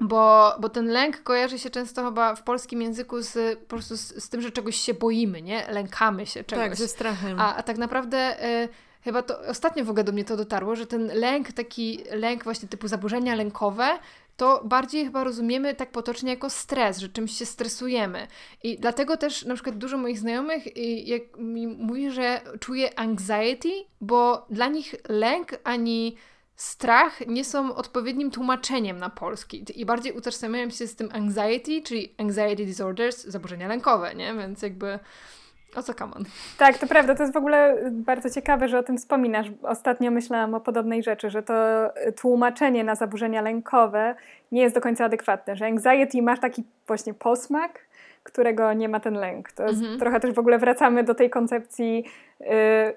[SPEAKER 2] bo, bo ten lęk kojarzy się często chyba w polskim języku z, po prostu z, z tym, że czegoś się boimy, nie? Lękamy się czegoś.
[SPEAKER 1] Tak, ze strachem.
[SPEAKER 2] A, a tak naprawdę... Y, chyba to ostatnio w ogóle do mnie to dotarło, że ten lęk, taki lęk właśnie typu zaburzenia lękowe, to bardziej chyba rozumiemy tak potocznie jako stres, że czymś się stresujemy. I dlatego też na przykład dużo moich znajomych y, jak mi mówi, że czuje anxiety, bo dla nich lęk ani strach nie są odpowiednim tłumaczeniem na polski i bardziej utożsamiają się z tym anxiety, czyli anxiety disorders, zaburzenia lękowe, nie? Więc jakby o co kamon?
[SPEAKER 3] Tak, to prawda. To jest w ogóle bardzo ciekawe, że o tym wspominasz. Ostatnio myślałam o podobnej rzeczy, że to tłumaczenie na zaburzenia lękowe nie jest do końca adekwatne, że anxiety masz taki właśnie posmak, którego nie ma ten lęk. To mhm. trochę też w ogóle wracamy do tej koncepcji y,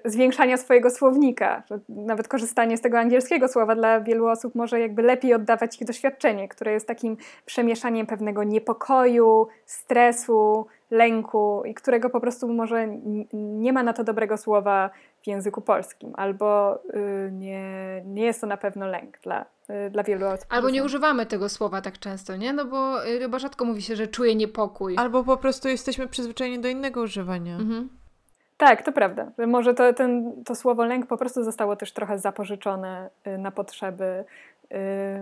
[SPEAKER 3] zwiększania swojego słownika. Że nawet korzystanie z tego angielskiego słowa dla wielu osób może jakby lepiej oddawać ich doświadczenie, które jest takim przemieszaniem pewnego niepokoju, stresu, lęku i którego po prostu może nie ma na to dobrego słowa w języku polskim, albo y, nie, nie jest to na pewno lęk dla, y, dla wielu osób.
[SPEAKER 2] Albo nie używamy tego słowa tak często, nie? No bo y, chyba rzadko mówi się, że czuje niepokój.
[SPEAKER 1] Albo po prostu jesteśmy przyzwyczajeni do innego używania. Mhm.
[SPEAKER 3] Tak, to prawda. Może to, ten, to słowo lęk po prostu zostało też trochę zapożyczone na potrzeby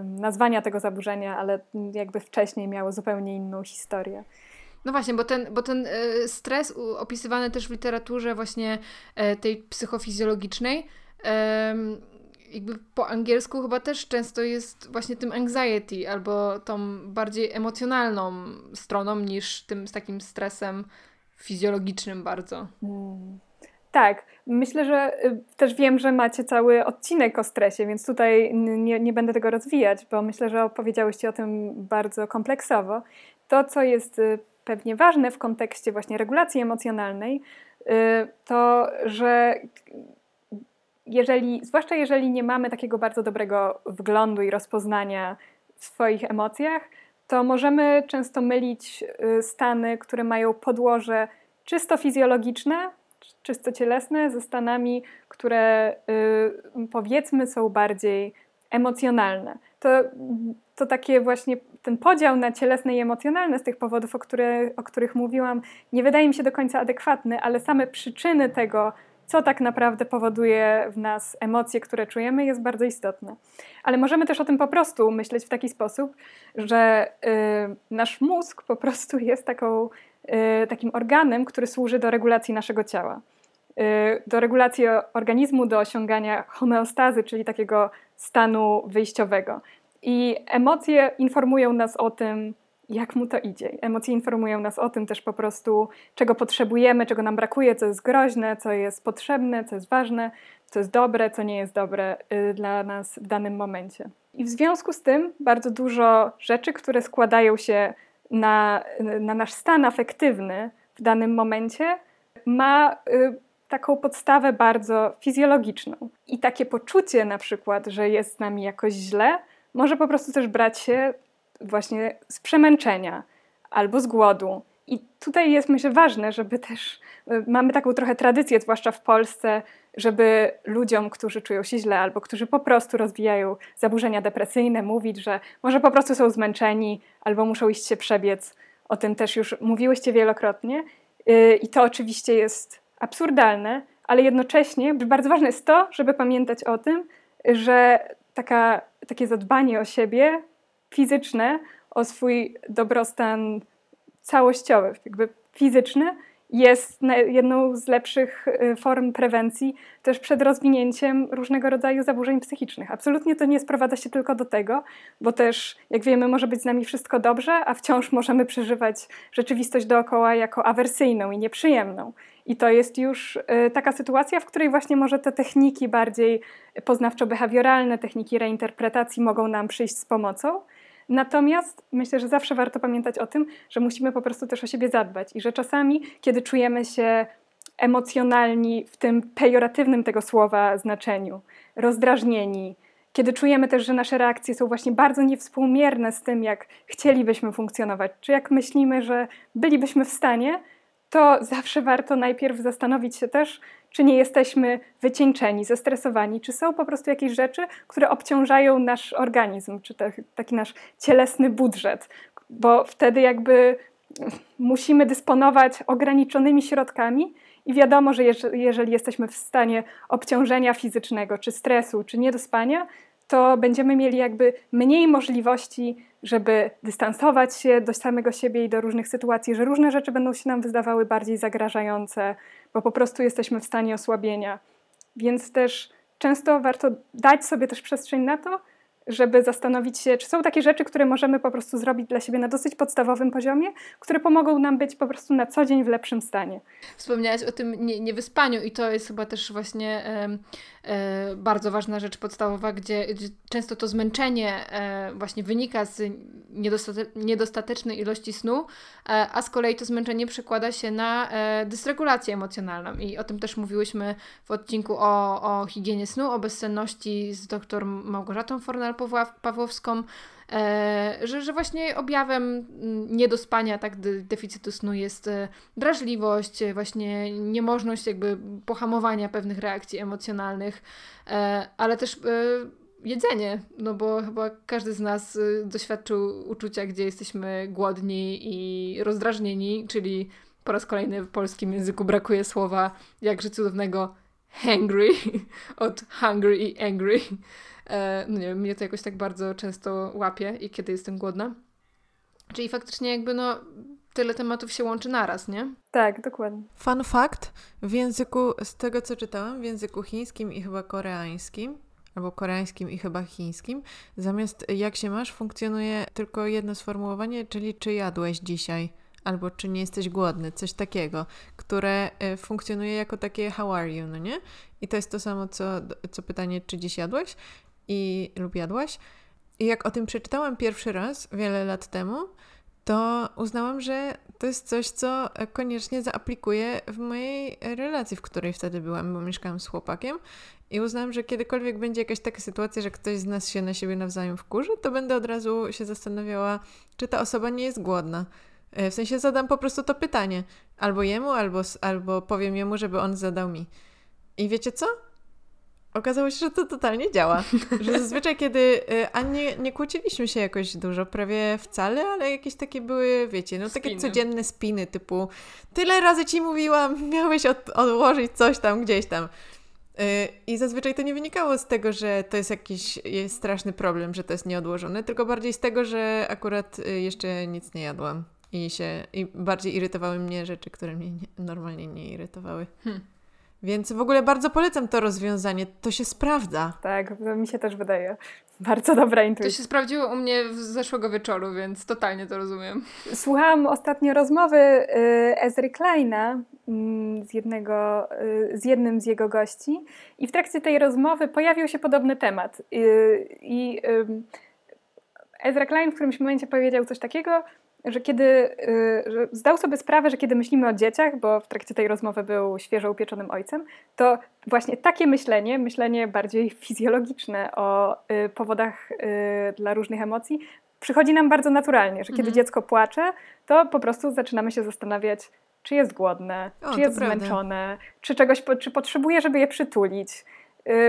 [SPEAKER 3] nazwania tego zaburzenia, ale jakby wcześniej miało zupełnie inną historię.
[SPEAKER 2] No właśnie, bo ten, bo ten e, stres opisywany też w literaturze właśnie e, tej psychofizjologicznej, jakby po angielsku chyba też często jest właśnie tym anxiety albo tą bardziej emocjonalną stroną niż tym z takim stresem fizjologicznym bardzo. Hmm.
[SPEAKER 3] Tak, myślę, że y, też wiem, że macie cały odcinek o stresie, więc tutaj nie, nie będę tego rozwijać, bo myślę, że opowiedziałyście o tym bardzo kompleksowo. To, co jest y, pewnie ważne w kontekście właśnie regulacji emocjonalnej, y, to że jeżeli, zwłaszcza jeżeli nie mamy takiego bardzo dobrego wglądu i rozpoznania w swoich emocjach, to możemy często mylić y, stany, które mają podłoże czysto fizjologiczne, czysto cielesne, ze stanami, które y, powiedzmy są bardziej emocjonalne. To, to takie właśnie ten podział na cielesne i emocjonalne z tych powodów, o, o których mówiłam, nie wydaje mi się do końca adekwatny, ale same przyczyny tego, co tak naprawdę powoduje w nas emocje, które czujemy, jest bardzo istotne. Ale możemy też o tym po prostu myśleć w taki sposób, że y, nasz mózg po prostu jest taką, y, takim organem, który służy do regulacji naszego ciała. Y, do regulacji organizmu, do osiągania homeostazy, czyli takiego stanu wyjściowego. I emocje informują nas o tym, jak mu to idzie. Emocje informują nas o tym też po prostu, czego potrzebujemy, czego nam brakuje, co jest groźne, co jest potrzebne, co jest ważne, co jest dobre, co nie jest dobre y, dla nas w danym momencie. I w związku z tym bardzo dużo rzeczy, które składają się na, na nasz stan afektywny w danym momencie, ma y, taką podstawę bardzo fizjologiczną. I takie poczucie na przykład, że jest z nami jakoś źle, może po prostu też brać się właśnie z przemęczenia albo z głodu. I tutaj jest myślę ważne, żeby też y, mamy taką trochę tradycję, zwłaszcza w Polsce, żeby ludziom, którzy czują się źle albo którzy po prostu rozwijają zaburzenia depresyjne, mówić, że może po prostu są zmęczeni albo muszą iść się przebiec. O tym też już mówiłyście wielokrotnie. Y, I to oczywiście jest absurdalne, ale jednocześnie bardzo ważne jest to, żeby pamiętać o tym, że taka, takie zadbanie o siebie fizyczne, o swój dobrostan całościowy, jakby fizyczny, jest jedną z lepszych y, form prewencji też przed rozwinięciem różnego rodzaju zaburzeń psychicznych. Absolutnie to nie sprowadza się tylko do tego, bo też, jak wiemy, może być z nami wszystko dobrze, a wciąż możemy przeżywać rzeczywistość dookoła jako awersyjną i nieprzyjemną. I to jest już y, taka sytuacja, w której właśnie może te techniki bardziej poznawczo-behawioralne, techniki reinterpretacji mogą nam przyjść z pomocą. Natomiast myślę, że zawsze warto pamiętać o tym, że musimy po prostu też o siebie zadbać i że czasami, kiedy czujemy się emocjonalni w tym pejoratywnym tego słowa znaczeniu, rozdrażnieni, kiedy czujemy też, że nasze reakcje są właśnie bardzo niewspółmierne z tym, jak chcielibyśmy funkcjonować, czy jak myślimy, że bylibyśmy w stanie, to zawsze warto najpierw zastanowić się też, czy nie jesteśmy wycieńczeni, zestresowani, czy są po prostu jakieś rzeczy, które obciążają nasz organizm, czy taki nasz cielesny budżet, bo wtedy jakby musimy dysponować ograniczonymi środkami i wiadomo, że jeżeli jesteśmy w stanie obciążenia fizycznego, czy stresu, czy niedospania, to będziemy mieli jakby mniej możliwości, żeby dystansować się do samego siebie i do różnych sytuacji, że różne rzeczy będą się nam wydawały bardziej zagrażające, bo po prostu jesteśmy w stanie osłabienia. Więc też często warto dać sobie też przestrzeń na to, żeby zastanowić się, czy są takie rzeczy, które możemy po prostu zrobić dla siebie na dosyć podstawowym poziomie, które pomogą nam być po prostu na co dzień w lepszym stanie.
[SPEAKER 2] Wspomniałaś o tym nie, niewyspaniu i to jest chyba też właśnie bardzo ważna rzecz podstawowa, gdzie, gdzie często to zmęczenie e, właśnie wynika z niedostate niedostatecznej ilości snu, e, a z kolei to zmęczenie przekłada się na e, dysregulację emocjonalną. I o tym też mówiłyśmy w odcinku o, o higienie snu, o bezsenności z dr Małgorzatą Fornal-Pawłowską. E, że, że właśnie objawem mm, niedospania, tak, deficytu snu jest e, drażliwość, e, właśnie niemożność jakby pohamowania pewnych reakcji emocjonalnych, ale też jedzenie, no bo chyba każdy z nas doświadczył uczucia, gdzie jesteśmy głodni i rozdrażnieni, czyli po raz kolejny w polskim języku brakuje słowa jakże cudownego hangry [LAUGHS] od hungry i angry. E, no nie wiem, mnie to jakoś tak bardzo często łapie i kiedy jestem głodna. Czyli faktycznie jakby no tyle tematów się łączy naraz, nie?
[SPEAKER 3] Tak, dokładnie.
[SPEAKER 1] Fun fact, w języku, z tego co czytałam, w języku chińskim i chyba koreańskim, albo koreańskim i chyba chińskim, zamiast jak się masz, funkcjonuje tylko jedno sformułowanie, czyli czy jadłeś dzisiaj, albo czy nie jesteś głodny, coś takiego, które e, funkcjonuje jako takie how are you, no nie? I to jest to samo, co, co pytanie, czy dziś jadłeś, i lub jadłaś. I jak o tym przeczytałam pierwszy raz, wiele lat temu, to uznałam, że to jest coś, co koniecznie zaaplikuję w mojej relacji, w której wtedy byłam, bo mieszkałam z chłopakiem. I uznałam, że kiedykolwiek będzie jakaś taka sytuacja, że ktoś z nas się na siebie nawzajem wkurzy, to będę od razu się zastanawiała, czy ta osoba nie jest głodna. E, w sensie zadam po prostu to pytanie. Albo jemu, albo, albo powiem jemu, żeby on zadał mi. I wiecie co? Okazało się, że to totalnie działa. Że zazwyczaj, kiedy. Y, a nie, nie kłóciliśmy się jakoś dużo, prawie wcale, ale jakieś takie były, wiecie, no takie codzienne spiny, typu tyle razy ci mówiłam, [LAUGHS] miałeś od, odłożyć coś tam gdzieś tam. Y, I zazwyczaj to nie wynikało z tego, że to jest jakiś jest straszny problem, że to jest nieodłożone, tylko bardziej z tego, że akurat y, jeszcze nic nie jadłam i się i bardziej irytowały mnie rzeczy, które mnie nie, normalnie nie irytowały. Hmm. Więc w ogóle bardzo polecam to rozwiązanie. To się sprawdza.
[SPEAKER 3] Tak, to mi się też wydaje. Bardzo dobra intuicja.
[SPEAKER 2] To się sprawdziło u mnie z zeszłego wieczoru, więc totalnie to rozumiem.
[SPEAKER 3] Słuchałam ostatnio rozmowy y, Ezry Kleina mm, z, jednego, y, z jednym z jego gości i w trakcie tej rozmowy pojawił się podobny temat. Y, I Ezra Klein w którymś momencie powiedział coś takiego, że kiedy y, że zdał sobie sprawę, że kiedy myślimy o dzieciach, bo w trakcie tej rozmowy był świeżo upieczonym ojcem, to właśnie takie myślenie, myślenie bardziej fizjologiczne o y, powodach y, dla różnych emocji, przychodzi nam bardzo naturalnie, że kiedy mhm. dziecko płacze, to po prostu zaczynamy się zastanawiać, czy jest głodne, o, czy jest zmęczone, czy czegoś, czy potrzebuje, żeby je przytulić.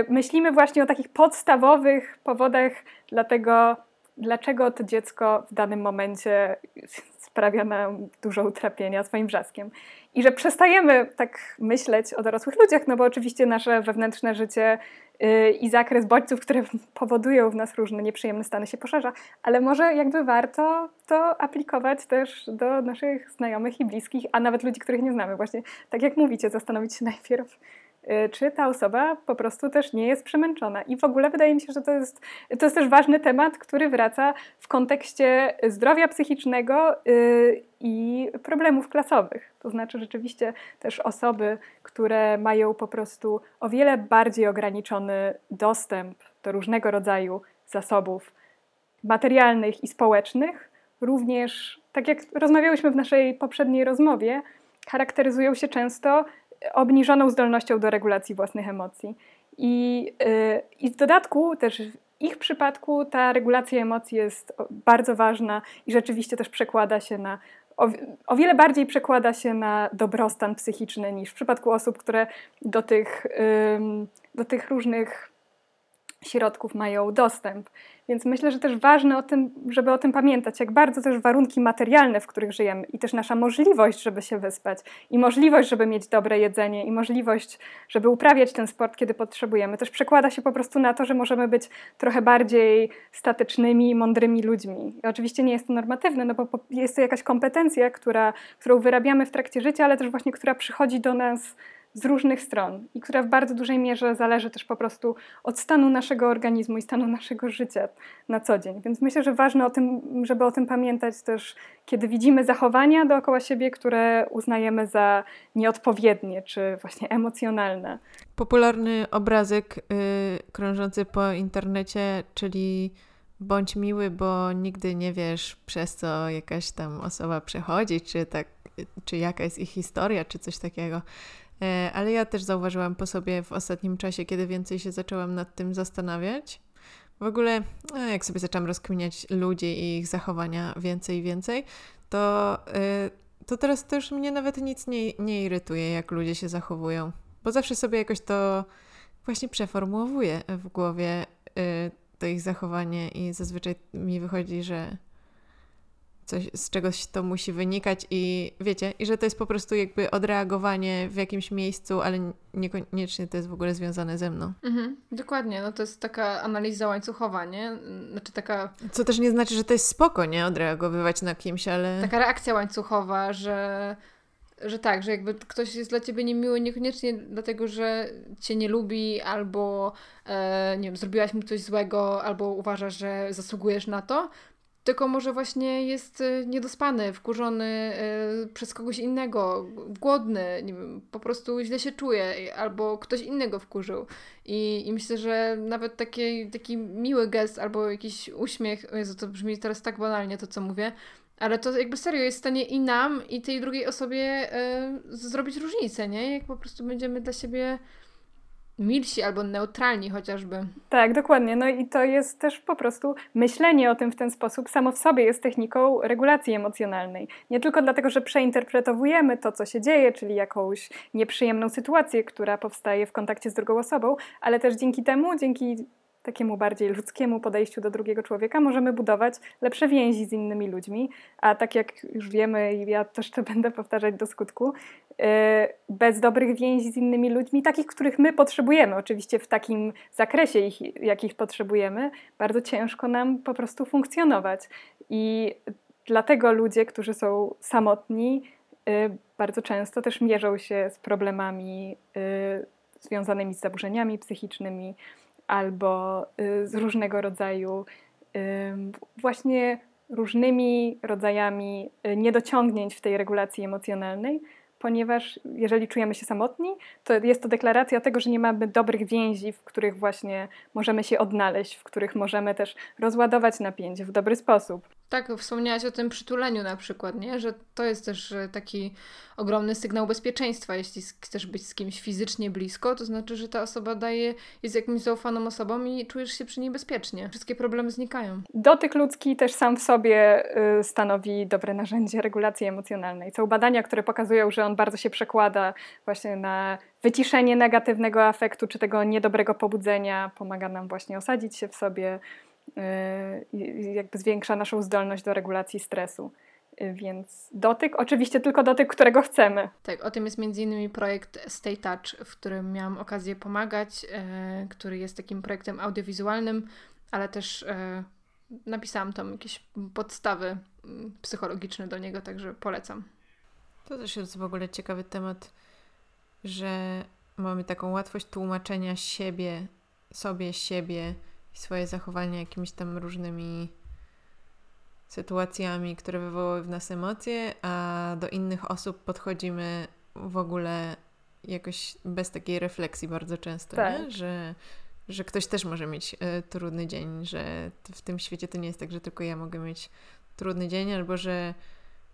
[SPEAKER 3] Myślimy właśnie o takich podstawowych powodach dla tego, dlaczego to dziecko w danym momencie [LAUGHS] sprawia nam dużo utrapienia swoim wrzaskiem. I że przestajemy tak myśleć o dorosłych ludziach, no bo oczywiście nasze wewnętrzne życie yy, i zakres bodźców, które [LAUGHS] powodują w nas różne nieprzyjemne stany się poszerza, ale może jakby warto to aplikować też do naszych znajomych i bliskich, a nawet ludzi, których nie znamy. Właśnie tak jak mówicie, zastanowić się najpierw, Y, czy ta osoba po prostu też nie jest przemęczona. I w ogóle wydaje mi się, że to jest, to jest też ważny temat, który wraca w kontekście zdrowia psychicznego y, i problemów klasowych. To znaczy rzeczywiście też osoby, które mają po prostu o wiele bardziej ograniczony dostęp do różnego rodzaju zasobów materialnych i społecznych, również, tak jak rozmawiałyśmy w naszej poprzedniej rozmowie, charakteryzują się często obniżoną zdolnością do regulacji własnych emocji. I, yy, I w dodatku też w ich przypadku ta regulacja emocji jest bardzo ważna i rzeczywiście też przekłada się na o, o, wiele bardziej przekłada się na dobrostan psychiczny niż w przypadku osób, które do tych, do tych różnych środków mają dostęp. Więc myślę, że też ważne o tym, żeby o tym pamiętać, jak bardzo też warunki materialne, w których żyjemy i też nasza możliwość, żeby się wyspać i możliwość, żeby mieć dobre jedzenie i możliwość, żeby uprawiać ten sport, kiedy potrzebujemy, też przekłada się po prostu na to, że możemy być trochę bardziej statycznymi, mądrymi ludźmi. I oczywiście nie jest to normatywne, no bo jest to jakaś kompetencja, która, którą wyrabiamy w trakcie życia, ale też właśnie, która przychodzi do nas z różnych stron i która w bardzo dużej mierze zależy też po prostu od stanu naszego organizmu i stanu naszego życia na co dzień. Więc myślę, że ważne o tym, żeby o tym pamiętać też, kiedy widzimy zachowania dookoła siebie, które uznajemy za nieodpowiednie czy właśnie emocjonalne.
[SPEAKER 1] Popularny obrazek yy, krążący po internecie, czyli bądź miły, bo nigdy nie wiesz, przez co jakaś tam osoba przechodzi, czy, tak, czy jaka jest ich historia, czy coś takiego. E, ale ja też zauważyłam po sobie w ostatnim czasie, kiedy więcej się zaczęłam nad tym zastanawiać. W ogóle, no, jak sobie zaczęłam rozkminiać ludzi i ich zachowania więcej i więcej, to, e, to teraz też mnie nawet nic nie, nie irytuje, jak ludzie się zachowują. Bo zawsze sobie jakoś to właśnie przeformułowuję w głowie e, to ich zachowanie i zazwyczaj mi wychodzi, że coś, z czegoś to musi wynikać i wiecie, i że to jest po prostu jakby odreagowanie w jakimś miejscu, ale niekoniecznie to jest w ogóle związane ze mną.
[SPEAKER 2] Mhm, dokładnie, no to jest taka analiza łańcuchowa, nie? Znaczy taka...
[SPEAKER 1] Co też nie znaczy, że to jest spoko, nie? Odreagowywać na kimś, ale...
[SPEAKER 2] Taka reakcja łańcuchowa, że że tak, że jakby ktoś jest dla ciebie niemiły niekoniecznie dlatego, że cię nie lubi albo e, nie wiem, zrobiłaś mu coś złego albo uważasz, że zasługujesz na to, tylko może właśnie jest e, niedospany, wkurzony e, przez kogoś innego, głodny, nie wiem, po prostu źle się czuje albo ktoś innego wkurzył. I, i myślę, że nawet taki, taki miły gest albo jakiś uśmiech, Jezu, to brzmi teraz tak banalnie to, co mówię, ale to jakby serio jest w stanie i nam, i tej drugiej osobie y, zrobić różnicę, nie? Jak po prostu będziemy dla siebie milsi albo neutralni chociażby.
[SPEAKER 3] Tak, dokładnie. No i to jest też po prostu myślenie o tym w ten sposób samo w sobie jest techniką regulacji emocjonalnej. Nie tylko dlatego, że przeinterpretowujemy to, co się dzieje, czyli jakąś nieprzyjemną sytuację, która powstaje w kontakcie z drugą osobą, ale też dzięki temu, dzięki takiemu bardziej ludzkiemu podejściu do drugiego człowieka możemy budować lepsze więzi z innymi ludźmi. A tak jak już wiemy, i ja też to [LAUGHS] będę powtarzać do skutku, y, bez dobrych więzi z innymi ludźmi, takich, których my potrzebujemy, oczywiście w takim zakresie, ich, jakich potrzebujemy, bardzo ciężko nam po prostu funkcjonować. I dlatego ludzie, którzy są samotni, y, bardzo często też mierzą się z problemami y, związanymi z zaburzeniami psychicznymi, albo y, z różnego rodzaju właśnie różnymi rodzajami y, niedociągnięć w tej regulacji emocjonalnej, ponieważ jeżeli czujemy się samotni, to jest to deklaracja tego, że nie mamy dobrych więzi, w których właśnie możemy się odnaleźć, w których możemy też rozładować napięcie w dobry sposób.
[SPEAKER 2] Tak, wspomniałaś o tym przytuleniu na przykład, nie? że to jest też e, taki ogromny sygnał bezpieczeństwa. Jeśli chcesz być z kimś fizycznie blisko, to znaczy, że ta osoba daje, jest jakimś zaufaną osobą i czujesz się przy niej bezpiecznie. Wszystkie problemy znikają.
[SPEAKER 3] Dotyk ludzki też sam w sobie y, stanowi dobre narzędzie regulacji emocjonalnej. Są badania, które pokazują, że on bardzo się przekłada właśnie na wyciszenie negatywnego afektu czy tego niedobrego pobudzenia. Pomaga nam właśnie osadzić się w sobie jakby zwiększa naszą zdolność do regulacji stresu. Y, więc dotyk, oczywiście tylko dotyk, którego chcemy.
[SPEAKER 2] Tak, o tym jest między innymi projekt Stay Touch, w którym miałam okazję pomagać, e, który jest takim projektem audiowizualnym, ale też napisałam tam jakieś podstawy mm, psychologiczne do niego, także polecam.
[SPEAKER 1] To też jest w ogóle ciekawy temat, że mamy taką łatwość tłumaczenia siebie, sobie, siebie swoje zachowania jakimiś tam różnymi sytuacjami, które wywołały w nas emocje, a do innych osób podchodzimy w ogóle jakoś bez takiej refleksji bardzo często, tak. Że, że ktoś też może mieć y, trudny dzień, że w tym świecie to nie jest tak, że tylko ja mogę mieć trudny dzień, albo że,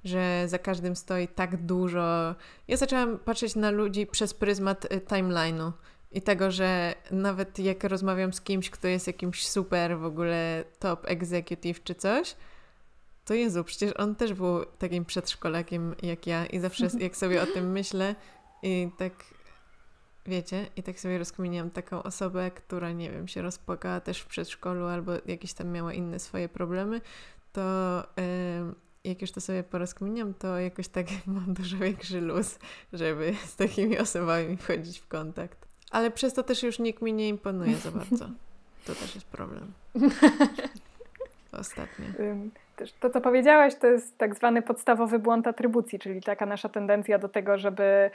[SPEAKER 1] że za każdym stoi tak dużo. Ja zaczęłam patrzeć na ludzi przez pryzmat y, timeline'u i tego, że nawet jak rozmawiam z kimś, kto jest jakimś super w ogóle top executive czy coś, to Jezu, przecież on też był takim przedszkolakiem jak ja i zawsze jak sobie o tym myślę i tak wiecie, i tak sobie rozkminiam taką osobę, która nie wiem, się rozpłakała też w przedszkolu albo jakieś tam miała inne swoje problemy, to yy, jak już to sobie porozkminiam, to jakoś tak [LAUGHS] mam dużo większy luz, żeby z takimi osobami wchodzić w kontakt. Ale przez to też już nikt mi nie imponuje za bardzo. To też jest problem. [LAUGHS] Ostatnio.
[SPEAKER 3] To, co powiedziałaś, to jest tak zwany podstawowy błąd atrybucji, czyli taka nasza tendencja do tego, żeby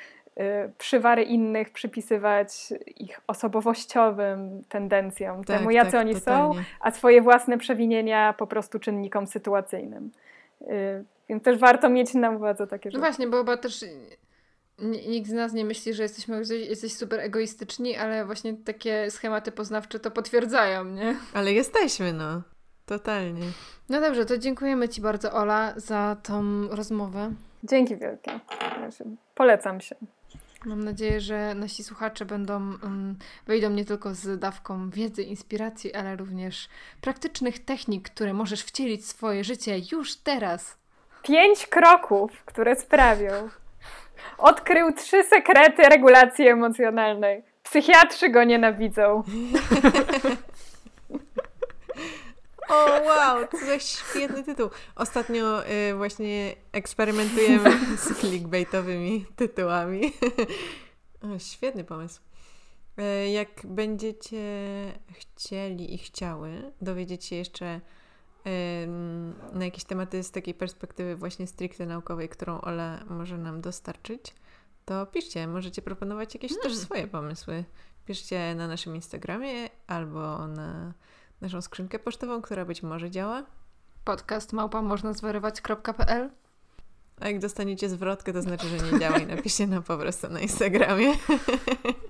[SPEAKER 3] przywary innych przypisywać ich osobowościowym tendencjom, tak, temu jacy
[SPEAKER 1] tak,
[SPEAKER 3] oni
[SPEAKER 1] totalnie.
[SPEAKER 3] są, a swoje własne przewinienia po prostu czynnikom sytuacyjnym. Więc też warto mieć na uwadze takie
[SPEAKER 2] no
[SPEAKER 3] rzeczy.
[SPEAKER 2] No właśnie, bo chyba też nikt z nas nie myśli, że jesteśmy jesteś super egoistyczni, ale właśnie takie schematy poznawcze to potwierdzają, nie?
[SPEAKER 1] Ale jesteśmy, no. Totalnie.
[SPEAKER 2] No dobrze, to dziękujemy Ci bardzo, Ola, za tą rozmowę.
[SPEAKER 3] Dzięki wielkie. Polecam się.
[SPEAKER 2] Mam nadzieję, że nasi słuchacze będą um, wyjdą nie tylko z dawką wiedzy, inspiracji, ale również praktycznych technik, które możesz wcielić w swoje życie już teraz.
[SPEAKER 3] Pięć kroków, które sprawią. Odkrył trzy sekrety regulacji emocjonalnej. Psychiatrzy go nienawidzą. [LAUGHS]
[SPEAKER 1] O, wow, to jest świetny tytuł. Ostatnio y, właśnie eksperymentujemy z clickbaitowymi tytułami. [LAUGHS] o, świetny pomysł. Y, jak będziecie chcieli i chciały dowiedzieć się jeszcze na jakieś tematy z takiej perspektywy właśnie stricte naukowej, którą Ola może nam dostarczyć, to piszcie. Możecie proponować jakieś hmm. też swoje pomysły. Piszcie na naszym Instagramie albo na naszą skrzynkę pocztową, która być może działa.
[SPEAKER 2] Podcast małpa można zwarywać.pl
[SPEAKER 1] A jak dostaniecie zwrotkę, to znaczy, że nie działa i napiszcie nam po prostu na Instagramie. [LAUGHS]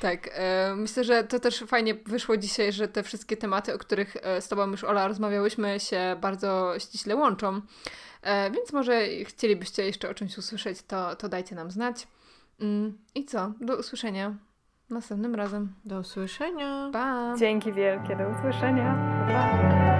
[SPEAKER 2] Tak, e, myślę, że to też fajnie wyszło dzisiaj, że te wszystkie tematy, o których e, z Tobą już Ola rozmawiałyśmy, się bardzo ściśle łączą. E, więc może chcielibyście jeszcze o czymś usłyszeć, to, to dajcie nam znać. Mm, I co? Do usłyszenia. Następnym razem.
[SPEAKER 1] Do usłyszenia.
[SPEAKER 2] Pa!
[SPEAKER 3] Dzięki wielkie, do usłyszenia. Pa!